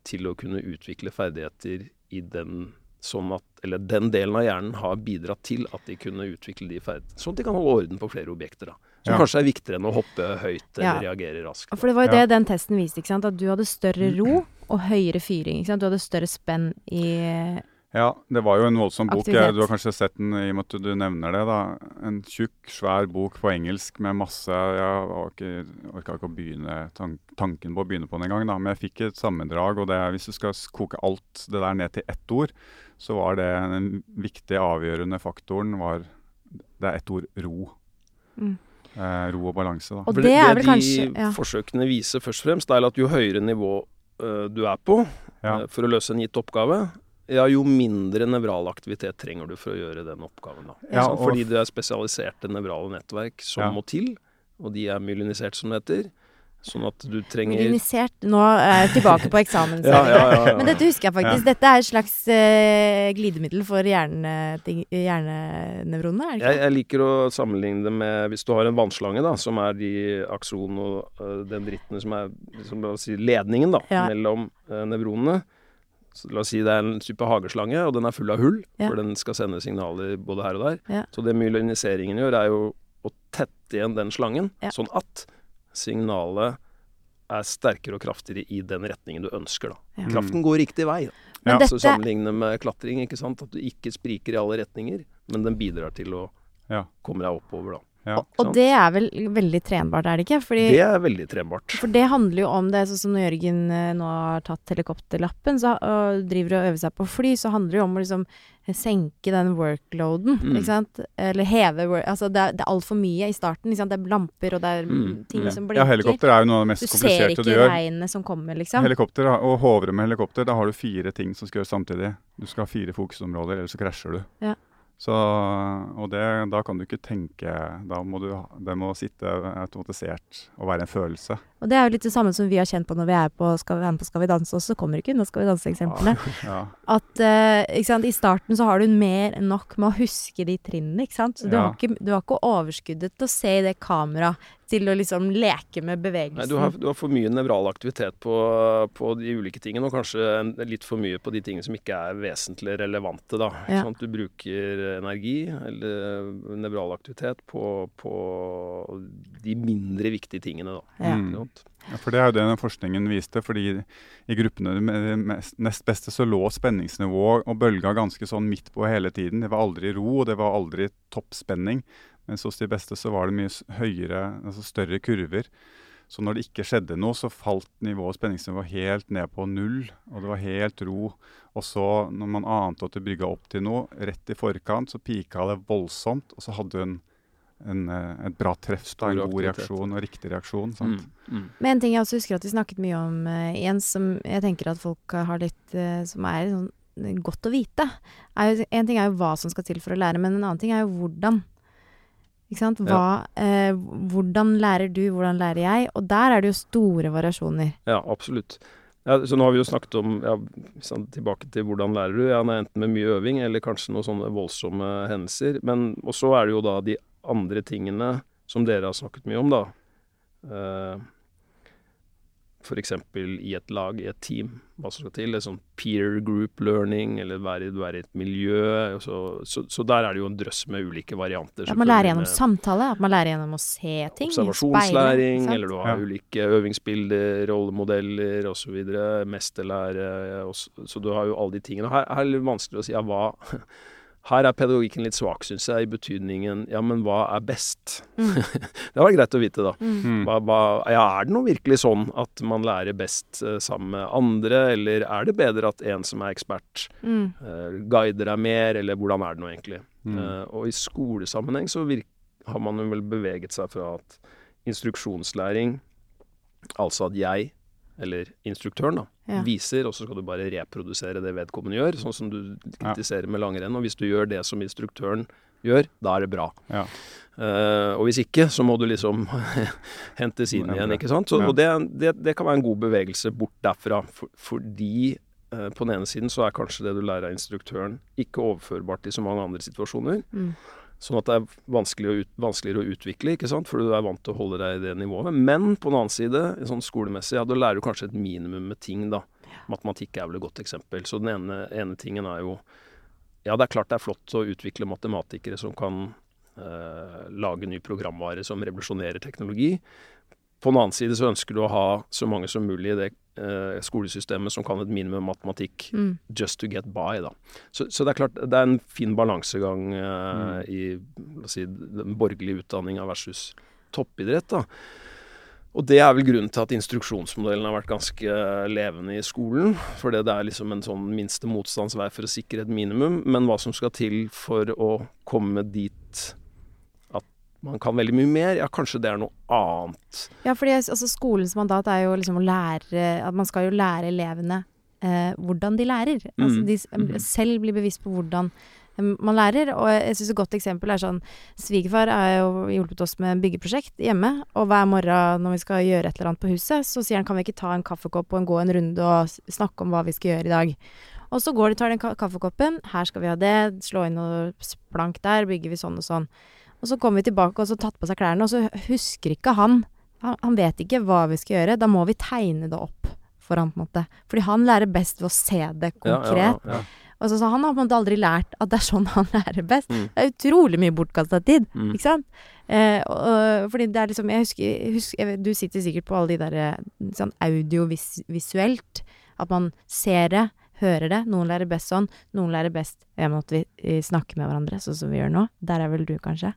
til å kunne utvikle ferdigheter i den sånn at Eller den delen av hjernen har bidratt til at de kunne utvikle de ferdighetene. Sånn at de kan holde orden på flere objekter, da. Som Ja. kanskje er viktigere enn å hoppe høyt eller Ja. reagere raskt. For det var jo Ja. det den testen viste, ikke sant. At du hadde større ro og høyere fyring. Ikke sant? Du hadde større spenn i Ja, det var jo en voldsom bok. Aktivitet. Du har kanskje sett den i og med at du nevner det. da. En tjukk, svær bok på engelsk med masse Jeg orka ikke å begynne tanken på å begynne på den engang. Men jeg fikk et sammendrag, og det, er- hvis du skal koke alt det der ned til ett ord, så var det den viktige, avgjørende faktoren var Det er ett ord ro. Mm. Eh, ro og balanse, da. Og det er vel de kanskje ja. forsøkene viser først og fremst, er at jo høyere nivå uh, du er på Ja. uh, for å løse en gitt oppgave, ja, jo mindre nevral aktivitet trenger du for å gjøre den oppgaven. Da. Ja, og- Fordi det er spesialiserte nevrale nettverk som Ja. må til, og de er myelinisert, som det heter. Sånn at du trenger Myelinisert Nå er jeg tilbake på eksamen. Ja, ja, ja, ja. Men dette husker jeg faktisk. Dette er et slags uh, glidemiddel for hjernenevronene, er det Jeg, ikke? jeg liker å sammenligne det med hvis du har en vannslange, da, som er de akson og den dendrittene som er liksom, si, ledningen da, Ja. mellom uh, nevronene. Så la oss si det er en type hageslange, og den er full av hull, Ja. for den skal sende signaler både her og der. Ja. Så det myeliniseringen gjør, er jo å tette igjen den slangen, Ja. sånn at signalet er sterkere og kraftigere i den retningen du ønsker. da. Ja. Kraften går riktig vei. Da. Men Ja. Så sammenligne med klatring, ikke sant? at du ikke spriker i alle retninger, men den bidrar til å Ja. komme deg oppover, da. Ja. Og, og det er vel veldig trenbart, er det ikke? Fordi, Det er veldig trenbart. for det handler jo om det, sånn som når Jørgen eh, nå har tatt helikopterlappen så, og driver og øver seg på fly, så handler det jo om å liksom senke den workloaden, Mm. ikke sant? Eller heve work... Altså det er, det er altfor mye i starten, ikke sant? Det er lamper, og det er Mm. ting Ja. som ja, helikopter er jo noe av det mest du kompliserte gjør. du ser ikke regnet som kommer, liksom. Helikopter, og Hovre med helikopter, da har du fire ting som skal gjøres samtidig. Du skal ha fire fokusområder, ellers så krasjer du. Ja. Så, og det, da kan du ikke tenke Da må du, det må sitte automatisert og være en følelse. Og det er jo litt det samme som vi har kjent på når vi er på Skal vi være med på Skal vi danse også, så kommer ikke unna Skal vi danse-eksemplene. Ja. At uh, ikke sant, i starten så har du mer enn nok med å huske de trinnene, ikke sant. Så du, Ja. har ikke, du har ikke overskuddet til å se i det kameraet til å liksom leke med Nei, bevegelsen. du, har, du har for mye nevral aktivitet på, på de ulike tingene, og kanskje litt for mye på de tingene som ikke er vesentlig relevante. Da. Ja. Sånn du bruker energi eller nevral aktivitet på, på de mindre viktige tingene. Da. Ja. Sant? Ja, for det er jo det den forskningen viste. fordi i gruppene med de nest beste så lå spenningsnivået og bølga ganske sånn midt på hele tiden. Det var aldri ro, og det var aldri toppspenning. Mens hos de beste så var det mye høyere, altså større kurver. Så når det ikke skjedde noe, så falt nivået spenningsnivået helt ned på null. Og det var helt ro. Og så, når man ante at det brygga opp til noe, rett i forkant, så pika det voldsomt. Og så hadde du en, eh, et bra treff, da, en god aktivitet. reaksjon og riktig reaksjon. Sant? Mm. Mm. Men en ting jeg også husker at vi snakket mye om, uh, Jens, som jeg tenker at folk har litt uh, Som er sånn eh, godt å vite. Er jo, en ting er jo hva som skal til for å lære, men en annen ting er jo hvordan. Ikke sant? Hva, eh, hvordan lærer du, hvordan lærer jeg? Og der er det jo store variasjoner. Ja, absolutt. Ja, så nå har vi jo snakket om ja, sånn, Tilbake til hvordan lærer du. Ja, enten med mye øving eller kanskje noen sånne voldsomme hendelser. Men også er det jo da de andre tingene som dere har snakket mye om, da. Eh, f.eks. i et lag, i et team, hva som skal til. Det er sånn peer group learning, eller være, er i et miljø. Så, så, så der er det jo en drøss med ulike varianter. At man lærer gjennom samtale, at man lærer gjennom å se ting. Observasjonslæring, speil, eller du har Ja. ulike øvingsbilder, rollemodeller osv. Mesterlære. Så så du har jo alle de tingene. Her, her er det litt vanskelig å si ja, hva Her er pedagogikken litt svak, syns jeg, i betydningen ja, men hva er best? Mm. det var greit å vite, da. Mm. Hva, hva, ja, er det nå virkelig sånn at man lærer best uh, sammen med andre, eller er det bedre at en som er ekspert, Mm. uh, guider deg mer, eller hvordan er det nå egentlig? Mm. Eh, og i skolesammenheng så virk, har man jo vel beveget seg fra at instruksjonslæring, altså at jeg, eller instruktøren, da, Ja. viser, og så skal du bare reprodusere det vedkommende gjør, sånn som du kritiserer med langrenn. Og hvis du gjør det som instruktøren gjør, da er det bra. Ja. Uh, og hvis ikke, så må du liksom hentes inn igjen, ikke sant. Så, Ja. Og det, det, det kan være en god bevegelse bort derfra, for, fordi eh, på den ene siden så er kanskje det du lærer av instruktøren ikke overførbart i så mange andre situasjoner. Mm. Sånn at det er vanskeligere å ut, vanskeligere å utvikle, ikke sant? for du er vant til å holde deg i det nivået. Men på den annen side, sånn skolemessig, ja, da lærer du kanskje et minimum med ting, da. Matematikk er vel et godt eksempel. Så den ene, ene tingen er jo Ja, det er klart det er flott å utvikle matematikere som kan eh, lage ny programvare som revolusjonerer teknologi. På den annen side så ønsker du å ha så mange som mulig i det eh, skolesystemet som kan et minimum matematikk Mm. just to get by, da. Så, så det er klart, det er en fin balansegang eh, i la oss si, den borgerlige utdanninga versus toppidrett, da. Og det er vel grunnen til at instruksjonsmodellen har vært ganske levende i skolen. For det er liksom en sånn minste motstandsvei for å sikre et minimum. Men hva som skal til for å komme dit man kan veldig mye mer, ja, kanskje det er noe annet. Ja, fordi altså, skolens mandat er jo liksom å lære At man skal jo lære elevene eh, hvordan de lærer. Altså, Mm. de s- Mhm. selv blir bevisst på hvordan man lærer. Og jeg syns et godt eksempel er sånn Svigerfar har jo hjulpet oss med byggeprosjekt hjemme. Og hver morgen når vi skal gjøre et eller annet på huset, så sier han kan vi ikke ta en kaffekopp og gå en runde og snakke om hva vi skal gjøre i dag. Og så går de tar den kaffekoppen. Her skal vi ha det. Slå inn noe plank der. Bygger vi sånn og sånn. Og så kommer vi tilbake og så tatt på seg klærne, og så husker ikke han han, han vet ikke hva vi skal gjøre. Da må vi tegne det opp for han, på en måte. Fordi han lærer best ved å se det konkret. Ja, ja, Og så, så han har på en måte aldri lært at det er sånn han lærer best. Mm. Det er utrolig mye bortkasta tid, Mm. ikke sant? Eh, og, og, fordi det er liksom Jeg husker, jeg husker jeg, Du sitter sikkert på alle de der eh, sånn audiovisuelt. At man ser det, hører det. Noen lærer best sånn, noen lærer best ved at vi, snakker med hverandre, sånn som vi gjør nå. Der er vel du, kanskje?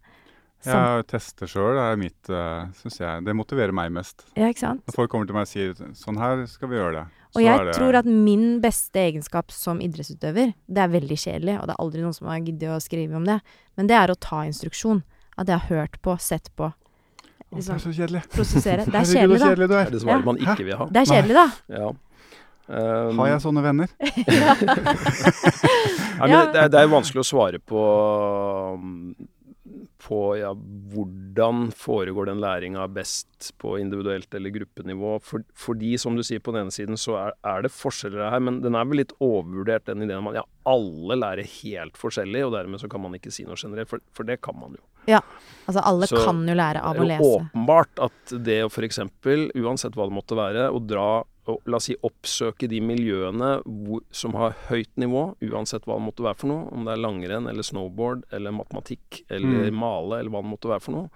Som. Jeg tester sjøl, det er mitt uh, Syns jeg. Det motiverer meg mest. ja, ikke sant? Når folk kommer til meg og sier sånn her skal vi gjøre det. Og jeg tror at min beste egenskap som idrettsutøver, det er veldig kjedelig, og det er aldri noen som har giddet å skrive om det, men det er å ta instruksjon. At jeg har hørt på, sett på, Å, det liksom er så kjedelig. prosessere. Det er kjedelig, da. Det er. det som Ja. man ikke vil ha. Det er kjedelig, da. Ja. Um, Har jeg sånne venner? Nei, men det, er, det er vanskelig å svare på um, på ja, hvordan foregår den læringa best på individuelt eller gruppenivå. For, fordi, som du sier, på den ene siden så er, er det forskjeller her, men den er vel litt overvurdert, den ideen om at ja, alle lærer helt forskjellig, og dermed så kan man ikke si noe generelt, for, for det kan man jo. Ja, Altså, alle Så kan jo lære av å lese. Det er jo lese. åpenbart at det å f.eks., uansett hva det måtte være, å dra la oss si oppsøke de miljøene hvor, som har høyt nivå, uansett hva det måtte være for noe, om det er langrenn eller snowboard eller matematikk eller Mm. male eller hva det måtte være for noe.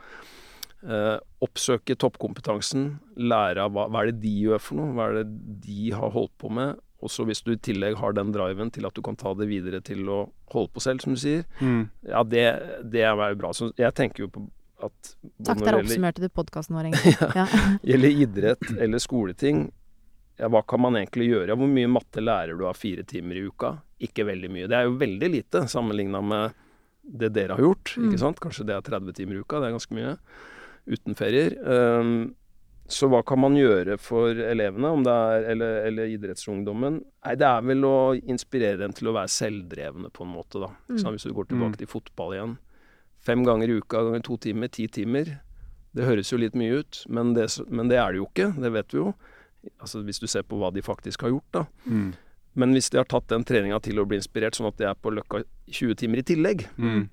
Eh, oppsøke toppkompetansen, lære av hva, hva er det de gjør for noe, hva er det de har holdt på med. Og så hvis du i tillegg har den driven til at du kan ta det videre til å holde på selv, som du sier, Mm. ja, det, det er jo bra. Så jeg tenker jo på at Takk, der oppsummerte du podkasten vår, egentlig. Ja. gjelder idrett eller skoleting, ja, hva kan man egentlig gjøre? Hvor mye matte lærer du av fire timer i uka? Ikke veldig mye. Det er jo veldig lite sammenligna med det dere har gjort. Mm. ikke sant? Kanskje det er 30 timer i uka, det er ganske mye. Uten ferier. Um, så hva kan man gjøre for elevene, om det er, eller, eller idrettsungdommen? Nei, det er vel å inspirere dem til å være selvdrevne, på en måte, da. Mm. Sånn, hvis du går tilbake til fotball igjen. Fem ganger i uka ganger to timer, ti timer. Det høres jo litt mye ut, men det, men det er det jo ikke. Det vet vi jo. Altså Hvis du ser på hva de faktisk har gjort, da. Mm. Men hvis de har tatt den treninga til å bli inspirert, sånn at de er på Løkka 20 timer i tillegg, Mm.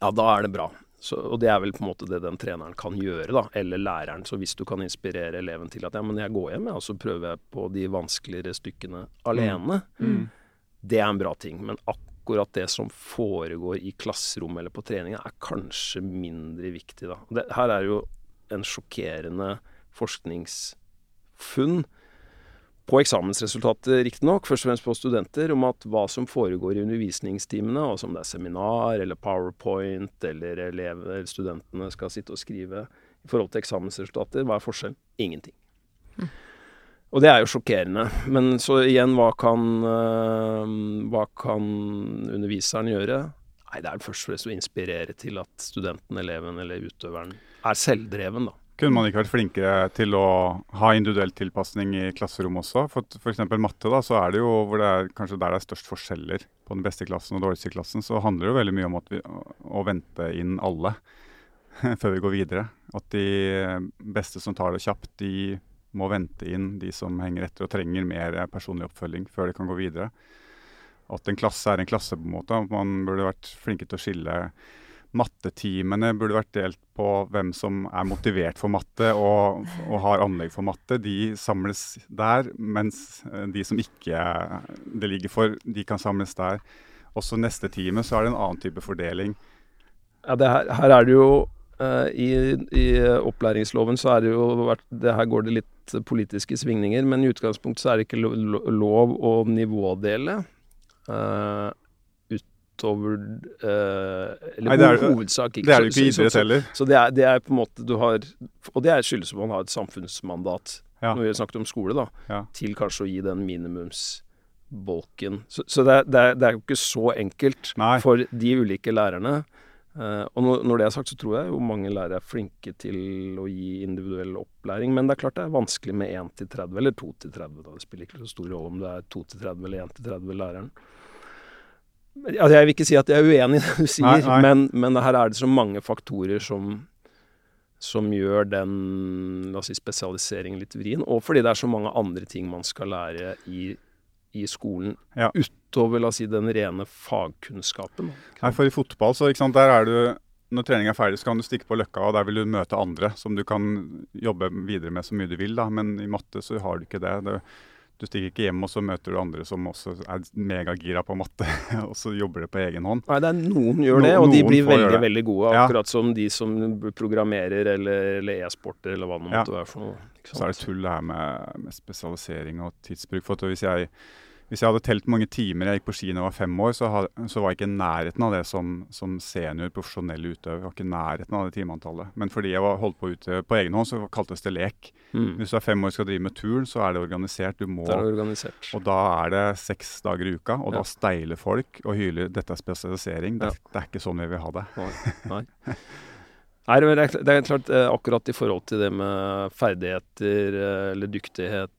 ja, da er det bra. Så, og det er vel på en måte det den treneren kan gjøre, da. Eller læreren. Så hvis du kan inspirere eleven til at ja, men jeg går hjem, og så prøver jeg på de vanskeligere stykkene alene. Mm. Det er en bra ting. Men akkurat det som foregår i klasserommet eller på treninga, er kanskje mindre viktig, da. Det, her er jo en sjokkerende forskningsfunn på eksamensresultatet, riktignok, først og fremst på studenter, om at hva som foregår i undervisningstimene, altså om det er seminar eller powerpoint eller elever, studentene skal sitte og skrive i forhold til eksamensresultater, hva er forskjellen? Ingenting. Og det er jo sjokkerende. Men så igjen, hva kan, øh, hva kan underviseren gjøre? Nei, det er først og fremst å inspirere til at studenten, eleven eller utøveren er selvdreven, da. Kunne man ikke vært flinkere til å ha individuell tilpasning i klasserommet også? For f.eks. matte, da, så er det jo hvor det er, kanskje der det er størst forskjeller på den beste klassen og dårligste klassen, så handler det jo veldig mye om vi, å vente inn alle før vi går videre. At de beste som tar det kjapt, de må vente inn de som henger etter og trenger mer personlig oppfølging før de kan gå videre. At en klasse er en klasse, på en måte. Man burde vært flinke til å skille Mattetimene burde vært delt på hvem som er motivert for matte og, og har anlegg for matte. De samles der, mens eh, de som ikke det ligger for, de kan samles der. Også neste time så er det en annen type fordeling. Ja, her, her er det jo uh, i, I opplæringsloven så er det jo vært det Her går det litt politiske svingninger, men i utgangspunktet så er det ikke lo- lo- lov å nivådele. Utover eh, Eller Nei, det er- hovedsak ikke. Det er jo ikke idrett heller. så- så- det er, det er på en måte du har Og det er skyldes at man har et samfunnsmandat. Ja. Når vi snakket om skole, da. Ja. Til kanskje å gi den minimumsbolken. Så, så det, det, er, det er jo ikke så enkelt Nei. for de ulike lærerne. Uh, og når, når det er sagt, så tror jeg jo mange lærere er flinke til å gi individuell opplæring. Men det er klart det er vanskelig med 1 til 30, eller 2 til 30. Da. Det spiller ikke så stor rolle om det er 2 til 30 eller 1 til 30 læreren. Altså, jeg vil ikke si at jeg er uenig i det du sier, Nei, nei. Men, men her er det så mange faktorer som, som gjør den si, spesialiseringen litt vrien. Og fordi det er så mange andre ting man skal lære i, i skolen Ja. utover si, den rene fagkunnskapen. Nei, for i fotball, så sant, der er du Når trening er ferdig, så kan du stikke på Løkka, og der vil du møte andre som du kan jobbe videre med så mye du vil, da. Men i matte så har du ikke det. det du stikker ikke hjem, og så møter du andre som også er megagira på matte, og så jobber det på egen hånd. Nei, det er noen gjør det, No- og de blir veldig, veldig gode. Ja. Akkurat som de som programmerer eller, eller e-sporter eller hva det måtte Ja. være for noe. Så er det tull det her med, med spesialisering og tidsbruk. For hvis jeg, hvis jeg hadde telt mange timer jeg gikk på ski da jeg var fem år, så, had, så var jeg ikke i nærheten av det som, som senior profesjonell utøver. Jeg var ikke i nærheten av det timeantallet. Men fordi jeg var holdt på ute på egen hånd, så kaltes det lek. Mm. Hvis du er fem år og skal drive med turn, så er det organisert. Du må Det er organisert. Og da er det seks dager i uka, og Ja. da steiler folk og hyler 'dette er spesialisering'. Det, Ja. det er ikke sånn vi vil ha det. Nei. Nei. Nei, det er, det klart, eh, akkurat i forhold til det med ferdigheter eh, eller dyktighet,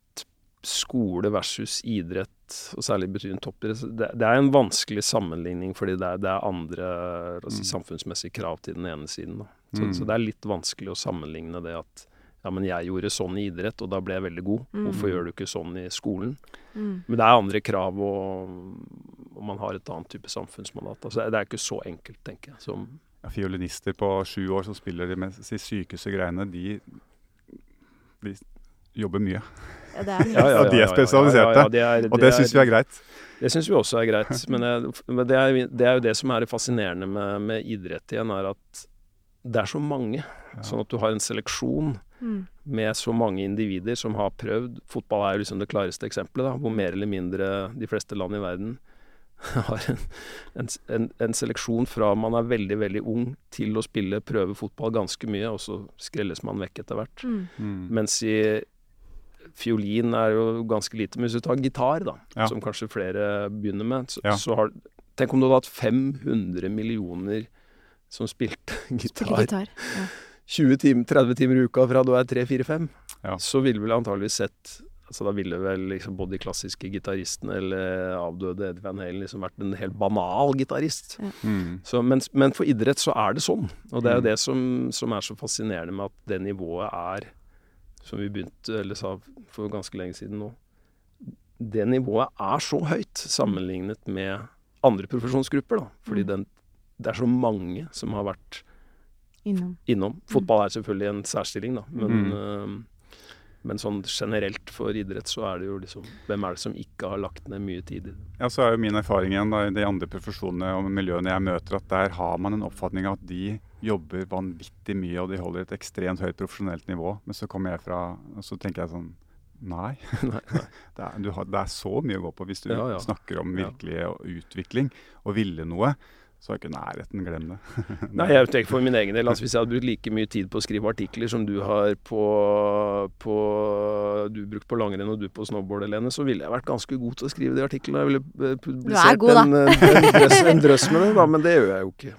skole versus idrett, og særlig betydning toppidrett, det, det er en vanskelig sammenligning, fordi det er, det er andre altså, Mm. samfunnsmessige krav til den ene siden. Så, Mm. så det er litt vanskelig å sammenligne det at ja, men jeg gjorde sånn i idrett, og da ble jeg veldig god. Mm. Hvorfor gjør du ikke sånn i skolen? Mm. Men det er andre krav, og, og man har et annet type samfunnsmandat. Altså, det er ikke så enkelt, tenker jeg. Som, Ja, fiolinister på sju år som spiller de mest de sykeste greiene, de, de jobber mye. Ja, det er mye. Ja, de er spesialiserte, det er, Og det syns vi er greit. Det syns vi også er greit. Men, det, men det, er, det er jo det som er det fascinerende med, med idrett igjen, er at det er så mange. Sånn at du har en seleksjon Mm. med så mange individer som har prøvd. Fotball er jo liksom det klareste eksempelet, da, hvor mer eller mindre de fleste land i verden har en, en, en, en seleksjon fra man er veldig, veldig ung til å spille, prøve fotball ganske mye, og så skrelles man vekk etter hvert. Mm. Mm. Mens i fiolin er jo ganske lite. Men hvis du tar gitar, da, Ja. som kanskje flere begynner med, så, Ja. så har Tenk om du hadde hatt 500 millioner som spilte Spiller gitar. gitar. Ja. 20 timer, 30 timer i uka fra du er 3-4-5. Ja. Så ville vel antageligvis sett Altså Da ville vel liksom både de klassiske gitaristene eller avdøde Eddie Van Halen liksom vært en helt banal gitarist. Mm. Men, men for idrett så er det sånn. Og det er jo Mm. det som, som er så fascinerende med at det nivået er, som vi begynte, eller sa for ganske lenge siden nå, det nivået er så høyt sammenlignet med andre profesjonsgrupper. da. Fordi Mm. den, det er så mange som har vært Innom. innom. Fotball er selvfølgelig en særstilling, da. Men, Mm. uh, men sånn generelt for idrett så er det jo liksom Hvem er det som ikke har lagt ned mye tid i det? Ja, så er jo min erfaring igjen da, i de andre profesjonene og miljøene jeg møter, at der har man en oppfatning av at de jobber vanvittig mye og de holder et ekstremt høyt profesjonelt nivå. Men så kommer jeg fra Og så tenker jeg sånn Nei. Nei, nei. Det er, du har, det er så mye å gå på hvis du Ja, ja. snakker om Ja. utvikling og ville noe. Så er ikke nærheten. Glem det. Nei, jeg tenker for min egen del. Altså, hvis jeg hadde brukt like mye tid på å skrive artikler som du har på, på Du brukt på langrenn og du på snowboard, Helene, så ville jeg vært ganske god til å skrive de artiklene. Jeg ville eh, publisert god, en, eh, en, drøss, en drøss med det, da, men det gjør jeg jo ikke.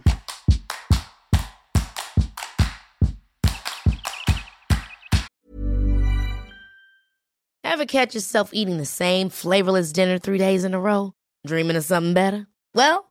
Ever catch yourself eating the same flavorless dinner three days in a row? Dreaming of something better? Well,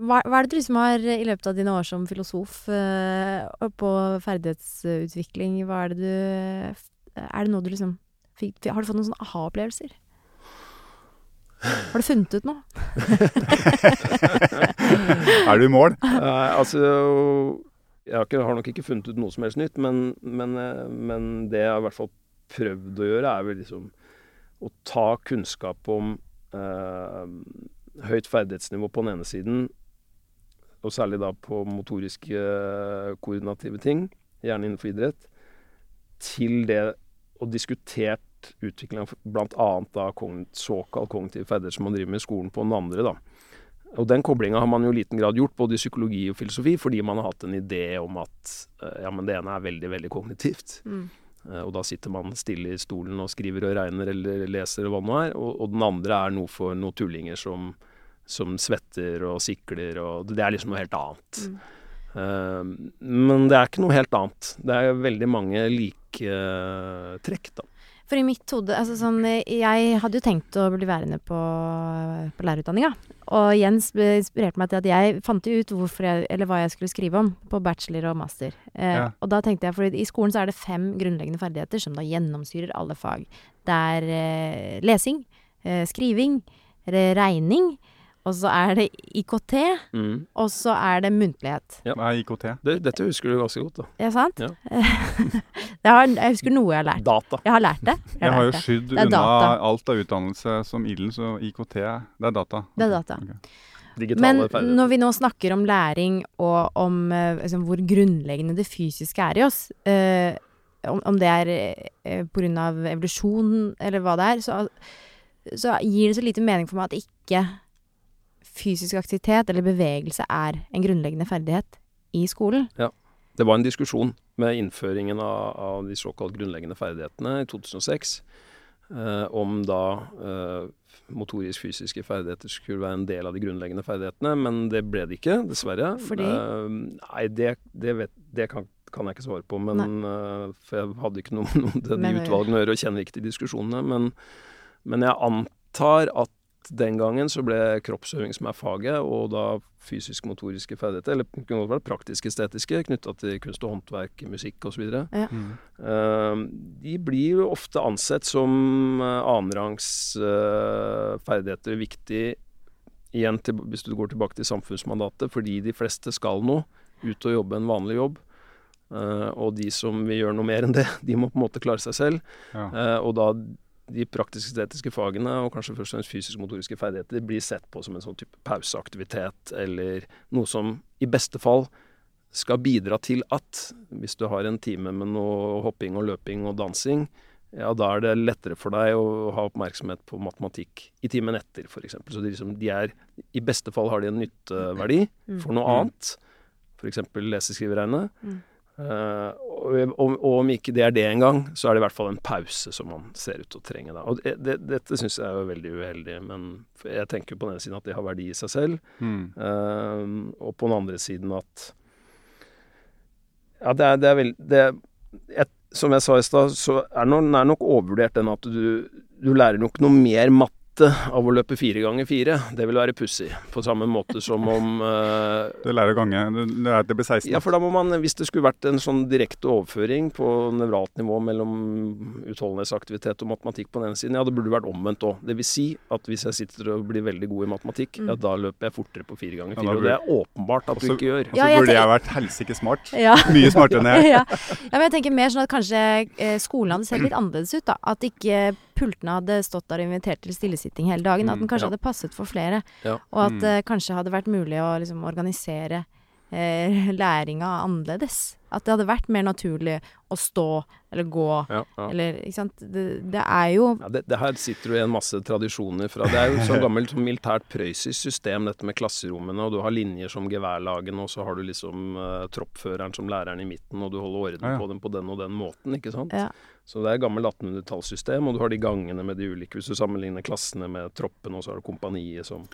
Hva, hva er det du liksom har i løpet av dine år som filosof eh, og på ferdighetsutvikling, hva er det du Er det noe du liksom fikk, Har du fått noen sånne aha-opplevelser? Har du funnet ut noe? er du i mål? Uh, altså Jeg har, ikke, har nok ikke funnet ut noe som helst nytt, men, men, eh, men det jeg har i hvert fall prøvd å gjøre, er vel liksom å ta kunnskap om uh, høyt ferdighetsnivå på den ene siden, og særlig da på motoriske eh, koordinative ting, gjerne innenfor idrett, til det og diskutert utviklinga av bl.a. da såkalt kognitive ferdigheter som man driver med i skolen på den andre, da. Og den koblinga har man jo i liten grad gjort, både i psykologi og filosofi, fordi man har hatt en idé om at eh, ja, men det ene er veldig, veldig kognitivt. Mm. Eh, Og da sitter man stille i stolen og skriver og regner eller leser og hva det nå er. Og, og den andre er noe for noen tullinger som, som svetter og sikler og Det er liksom noe helt annet. Eh, men det er ikke noe helt annet. Det er veldig mange like uh, trekk, da. For i mitt hode altså sånn, Jeg hadde jo tenkt å bli værende på, på lærerutdanninga. Og Jens inspirerte meg til at jeg fant jo ut jeg, eller hva jeg skulle skrive om på bachelor og master. Eh, Ja. Og da tenkte jeg, for i skolen så er det fem grunnleggende ferdigheter som da gjennomsyrer alle fag. Det er eh, lesing, eh, skriving, regning, og så er det IKT, Mm. og så er det muntlighet. Hva er IKT? Det, dette husker du ganske godt, da. Det sant? Ja. det har, jeg husker noe jeg har lært. Data. Jeg har lært det. Jeg har jo skydd unna data. alt av utdannelse som ilden, så IKT det er data. Det er data. Okay. Men ferdigheter. når vi nå snakker om læring og om eh, liksom, hvor grunnleggende det fysiske er i oss, eh, om, om det er eh, av evolusjon eller hva det er, så, så gir det så lite mening for meg at ikke fysisk aktivitet eller bevegelse er en grunnleggende ferdighet i skolen. Ja. Det var en diskusjon med innføringen av, av de såkalt grunnleggende ferdighetene i 2006. Eh, om da eh, motorisk-fysiske ferdigheter skulle være en del av de grunnleggende ferdighetene. Men det ble det ikke, dessverre. Fordi? Eh, nei, det, det, vet, det kan, kan jeg ikke svare på. Men, eh, for jeg hadde ikke noe med de utvalgene å gjøre, og kjenner ikke til diskusjonene. Men, men jeg antar at den gangen så ble kroppsøving som er faget, og da fysisk-motoriske ferdigheter, eller det kunne godt vært praktisk-estetiske, knytta til kunst og håndverk, musikk osv. Ja. Mm. Eh, de blir jo ofte ansett som uh, annenrangs eh, ferdigheter viktig igjen til, hvis du går tilbake til samfunnsmandatet, fordi de fleste skal nå ut og jobbe en vanlig jobb. Uh, og de som vil gjøre noe mer enn det, de må på en måte klare seg selv. Ja. Uh, og da de praktisk-estetiske fagene, og kanskje først og fremst fysisk-motoriske ferdigheter, blir sett på som en sånn type pauseaktivitet, eller noe som i beste fall skal bidra til at hvis du har en time med noe hopping og løping og dansing, ja, da er det lettere for deg å ha oppmerksomhet på matematikk i timen etter, f.eks. Så de, liksom, de er I beste fall har de en nytteverdi for noe Mm. annet, f.eks. lese, skrive, regne. Eh, og, og, om ikke det er det engang, så er det i hvert fall en pause som man ser ut til å trenge. Da. Og det, det, dette syns jeg er veldig uheldig, men jeg tenker på den ene siden at det har verdi i seg selv, Mm. uh, og på den andre siden at Ja, det er, det er veldig som jeg sa i stad, så er den er nok overvurdert den at du, du lærer nok noe mer matte av å løpe fire ganger fire. Det vil være pussig. På samme måte som om uh, Du lærer å gange Det blir 16. Ja, for da må man, hvis det skulle vært en sånn direkte overføring på nevralt nivå mellom utholdenhetsaktivitet og matematikk på den ene siden, ja, det burde vært omvendt òg. Det vil si at hvis jeg sitter og blir veldig god i matematikk, ja, da løper jeg fortere på fire ganger Ja, fire. Og det er åpenbart at du ikke gjør. Og så Ja, burde jeg vært helsike smart. Ja. Mye smartere enn jeg. ja. ja, men jeg tenker mer sånn at kanskje eh, skolene ser litt annerledes ut, da. At ikke pultene hadde stått der og invitert til stillesitting hele dagen. At den kanskje ja. hadde passet for flere. Ja. Og at det kanskje hadde vært mulig å liksom organisere eh, læringa annerledes. At det hadde vært mer naturlig å stå eller gå Ja, ja. eller Ikke sant. Det, det er jo Ja, det, det her sitter jo i en masse tradisjoner fra Det er jo et sånn gammelt sånn militært prøyssisk system, dette med klasserommene. Og du har linjer som geværlagene, og så har du liksom uh, troppføreren som læreren i midten, og du holder orden Ja, ja. på dem på den og den måten, ikke sant. Ja. Så det er gammelt 1800-tallssystem, og du har de gangene med de ulike Hvis du sammenligner klassene med troppen, og så har du kompaniet som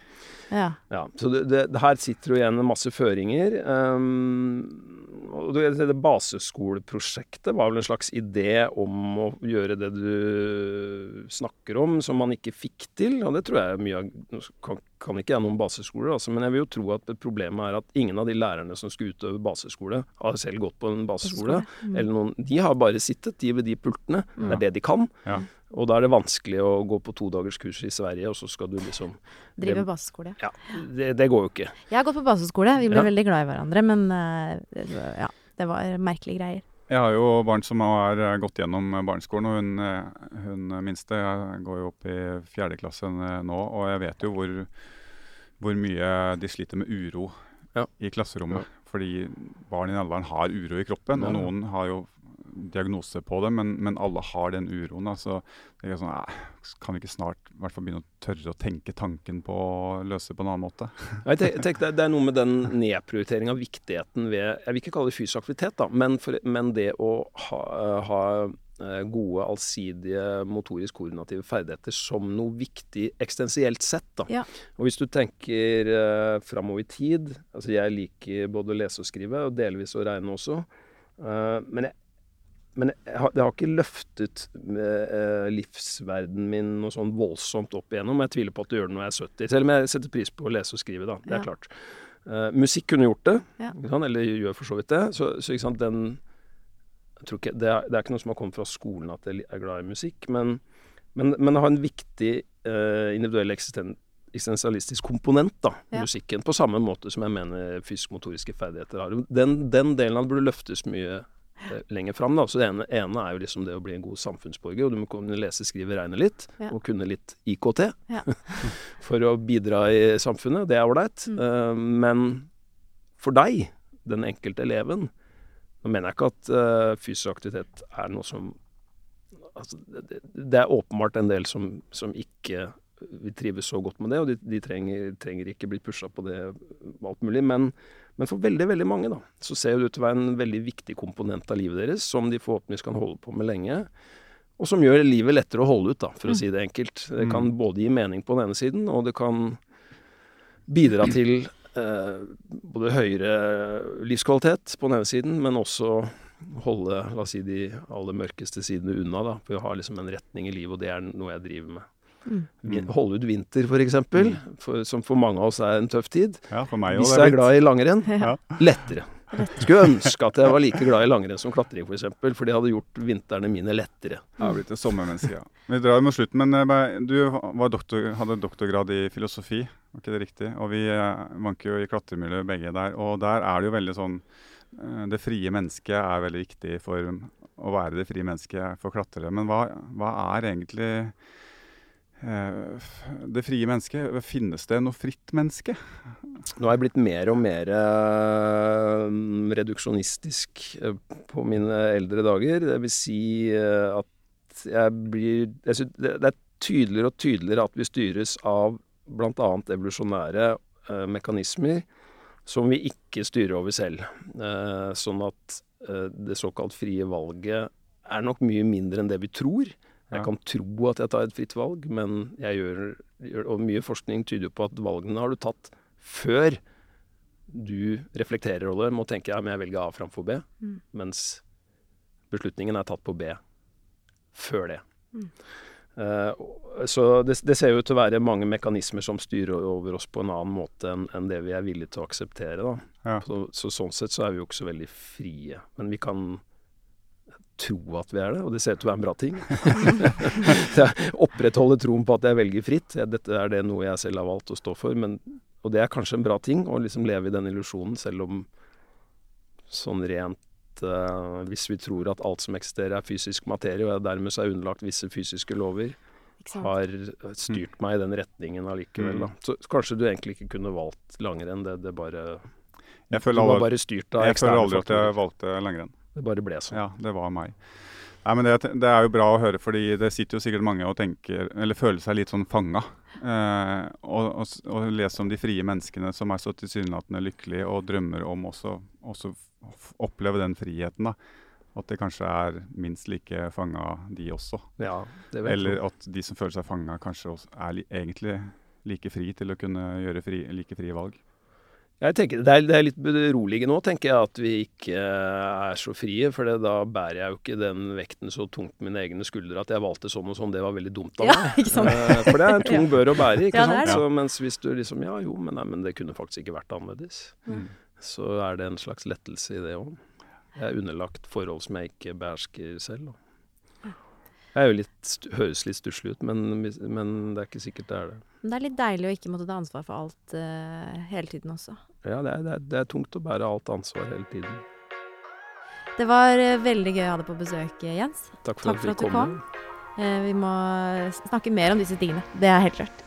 Ja. Ja, så det, det, her sitter jo igjen en masse føringer. Um, og det, det baseskoleprosjektet var vel en slags idé om å gjøre det du snakker om, som man ikke fikk til. Og det tror jeg mye av Nå kan, kan ikke jeg noen baseskoler, altså, men jeg vil jo tro at problemet er at ingen av de lærerne som skulle utøve baseskole, har selv gått på en baseskole. Eller noen, de har bare sittet, de ved de pultene. Det er det de kan. Ja. Og da er det vanskelig å gå på todagerskurs i Sverige, og så skal du liksom Drive baseskole. ja, det, det går jo ikke. Jeg har gått på baseskole. Vi ble Ja. veldig glad i hverandre, men eh, ja, det var merkelige greier. Jeg har jo barn som har eh, gått gjennom eh, barneskolen, og hun, eh, hun minste går jo opp i fjerde klasse nå, og jeg vet jo hvor, hvor mye de sliter med uro Ja. i klasserommet. Fordi barn i den alderen har uro i kroppen, og noen har jo diagnose på det, men, men alle har den uroen. Da. Så det er sånn, eh, kan vi ikke snart i hvert fall begynne å tørre å tenke tanken på å løse det på en annen måte? Jeg tenk, tenk, det, er noe med den nedprioriteringen av viktigheten ved Jeg vil ikke kalle det fysisk aktivitet, da, men, for, men det å ha, ha eh, gode, allsidige motorisk koordinative ferdigheter som noe viktig eksistensielt sett. Da. Ja. Og hvis du tenker uh, framover i tid altså Jeg liker både å lese og skrive, og delvis å regne også. Uh, men jeg, men har, det har ikke løftet eh, livsverden min noe sånn voldsomt opp igjennom. Jeg tviler på at det gjør det når jeg er 70. Selv om jeg setter pris på å lese og skrive, da. Det er Ja. klart. Uh, musikk kunne gjort det, Ja. eller gjør for så vidt det. Så, så ikke sant, den tror ikke, det, er, det er ikke noe som har kommet fra skolen at jeg er glad i musikk, men, men, men det har en viktig uh, individuell eksistens eksistensialistisk komponent, da, Ja. musikken. På samme måte som jeg mener fysisk-motoriske ferdigheter har. Den, den delen av det burde løftes mye eh, lenger fram. Da. Så det ene, ene er jo liksom det å bli en god samfunnsborger, og du må kunne lese, skrive, regne litt, Ja. og kunne litt IKT Ja. for å bidra i samfunnet. Det er ålreit. Mm. Uh, men for deg, den enkelte eleven, nå mener jeg ikke at uh, fysisk aktivitet er noe som altså, det, det er åpenbart en del som, som ikke vil trives så godt med det, og de, de trenger, trenger ikke bli pusha på det alt mulig. Men, men for veldig veldig mange da, så ser det ut til å være en veldig viktig komponent av livet deres, som de forhåpentligvis kan holde på med lenge. Og som gjør livet lettere å holde ut, da, for å si det enkelt. Det kan både gi mening på den ene siden, og det kan bidra til eh, både høyere livskvalitet på den ene siden, men også holde la oss si, de aller mørkeste sidene unna. da, For å ha liksom en retning i livet, og det er noe jeg driver med. Vin- Holde ut vinter, for eksempel, for, som for mange av oss er en tøff tid. Ja, for meg Hvis jeg er glad i langrenn, Ja. lettere. Skulle ønske at jeg var like glad i langrenn som klatring, f.eks., for, eksempel, for det hadde gjort vintrene mine lettere. Jeg har blitt et sommermenneske, ja. Vi drar mot slutten, men eh, du var doktor, hadde doktorgrad i filosofi, var ikke det riktig? Og vi eh, vanker jo i klatremiljøet begge der, og der er det jo veldig sånn eh, Det frie mennesket er veldig viktig for å være det frie mennesket for klatrere. Men hva, hva er egentlig det frie mennesket? Finnes det noe fritt menneske? Nå har jeg blitt mer og mer eh, reduksjonistisk eh, på mine eldre dager. Det vil si eh, at jeg blir jeg det, er tydeligere og tydeligere at vi styres av bl.a. evolusjonære eh, mekanismer som vi ikke styrer over selv. Eh, sånn at eh, det såkalt frie valget er nok mye mindre enn det vi tror. Jeg kan tro at jeg tar et fritt valg, men jeg gjør, gjør Og mye forskning tyder jo på at valgene har du tatt før du reflekterer over det. Må tenke ja, men jeg velger A framfor B. Mens Beslutningen er tatt på B før det. Mm. Uh, så det, det ser jo ut til å være mange mekanismer som styrer over oss på en annen måte enn enn det vi er villige til å akseptere. Da. Ja. Så, så sånn sett så er vi jo ikke så veldig frie. Men vi kan tro at vi er det, og det ser ut til å være en bra ting. jeg opprettholder troen på at jeg velger fritt. Dette er det noe jeg selv har valgt å stå for. Men, og det er kanskje en bra ting, å liksom leve i den illusjonen, selv om sånn rent uh, Hvis vi tror at alt som eksisterer er fysisk materie, og jeg dermed så er underlagt visse fysiske lover, har styrt meg i den retningen allikevel. Da. Så kanskje du egentlig ikke kunne valgt langrenn. Det, det bare Jeg føler, aldri, bare styrt av jeg føler aldri at jeg valgte langrenn. Det bare ble sånn. Ja, det var meg. Nei, men det, det er jo bra å høre, fordi det sitter jo sikkert mange og tenker, eller føler seg litt sånn fanga. Eh, og, og, og lese om de frie menneskene som er så tilsynelatende lykkelige og drømmer om også, også oppleve den friheten. da. At det kanskje er minst like fanga, de også. Ja, det vet Eller at de som føler seg fanga, kanskje også er li egentlig like fri til å kunne gjøre fri, like frie valg. Jeg tenker, det, er, det er litt beroligende nå, tenker jeg, at vi ikke eh, er så frie. For da bærer jeg jo ikke den vekten så tungt på mine egne skuldre at jeg valgte sånn og sånn. Det var veldig dumt av Ja, meg. sant? Eh, For det er en tung bør å bære, ikke Ja, sant. Så, mens hvis du liksom Ja, jo, men, nei, men det kunne faktisk ikke vært annerledes. Mm. Så er det en slags lettelse i det òg. Jeg er underlagt forhold som jeg ikke behersker selv. da. Er jo litt, høres litt stusslig ut, men, men det er ikke sikkert det er det. Men det er litt deilig å ikke måtte ta ansvar for alt uh, hele tiden også. Ja, det er, det, er, det er tungt å bære alt ansvar hele tiden. Det var eh, veldig gøy å ha deg på besøk, Jens. Takk for Takk for at, at du kom. kom. Uh, vi må snakke mer om disse tingene. Det er helt klart.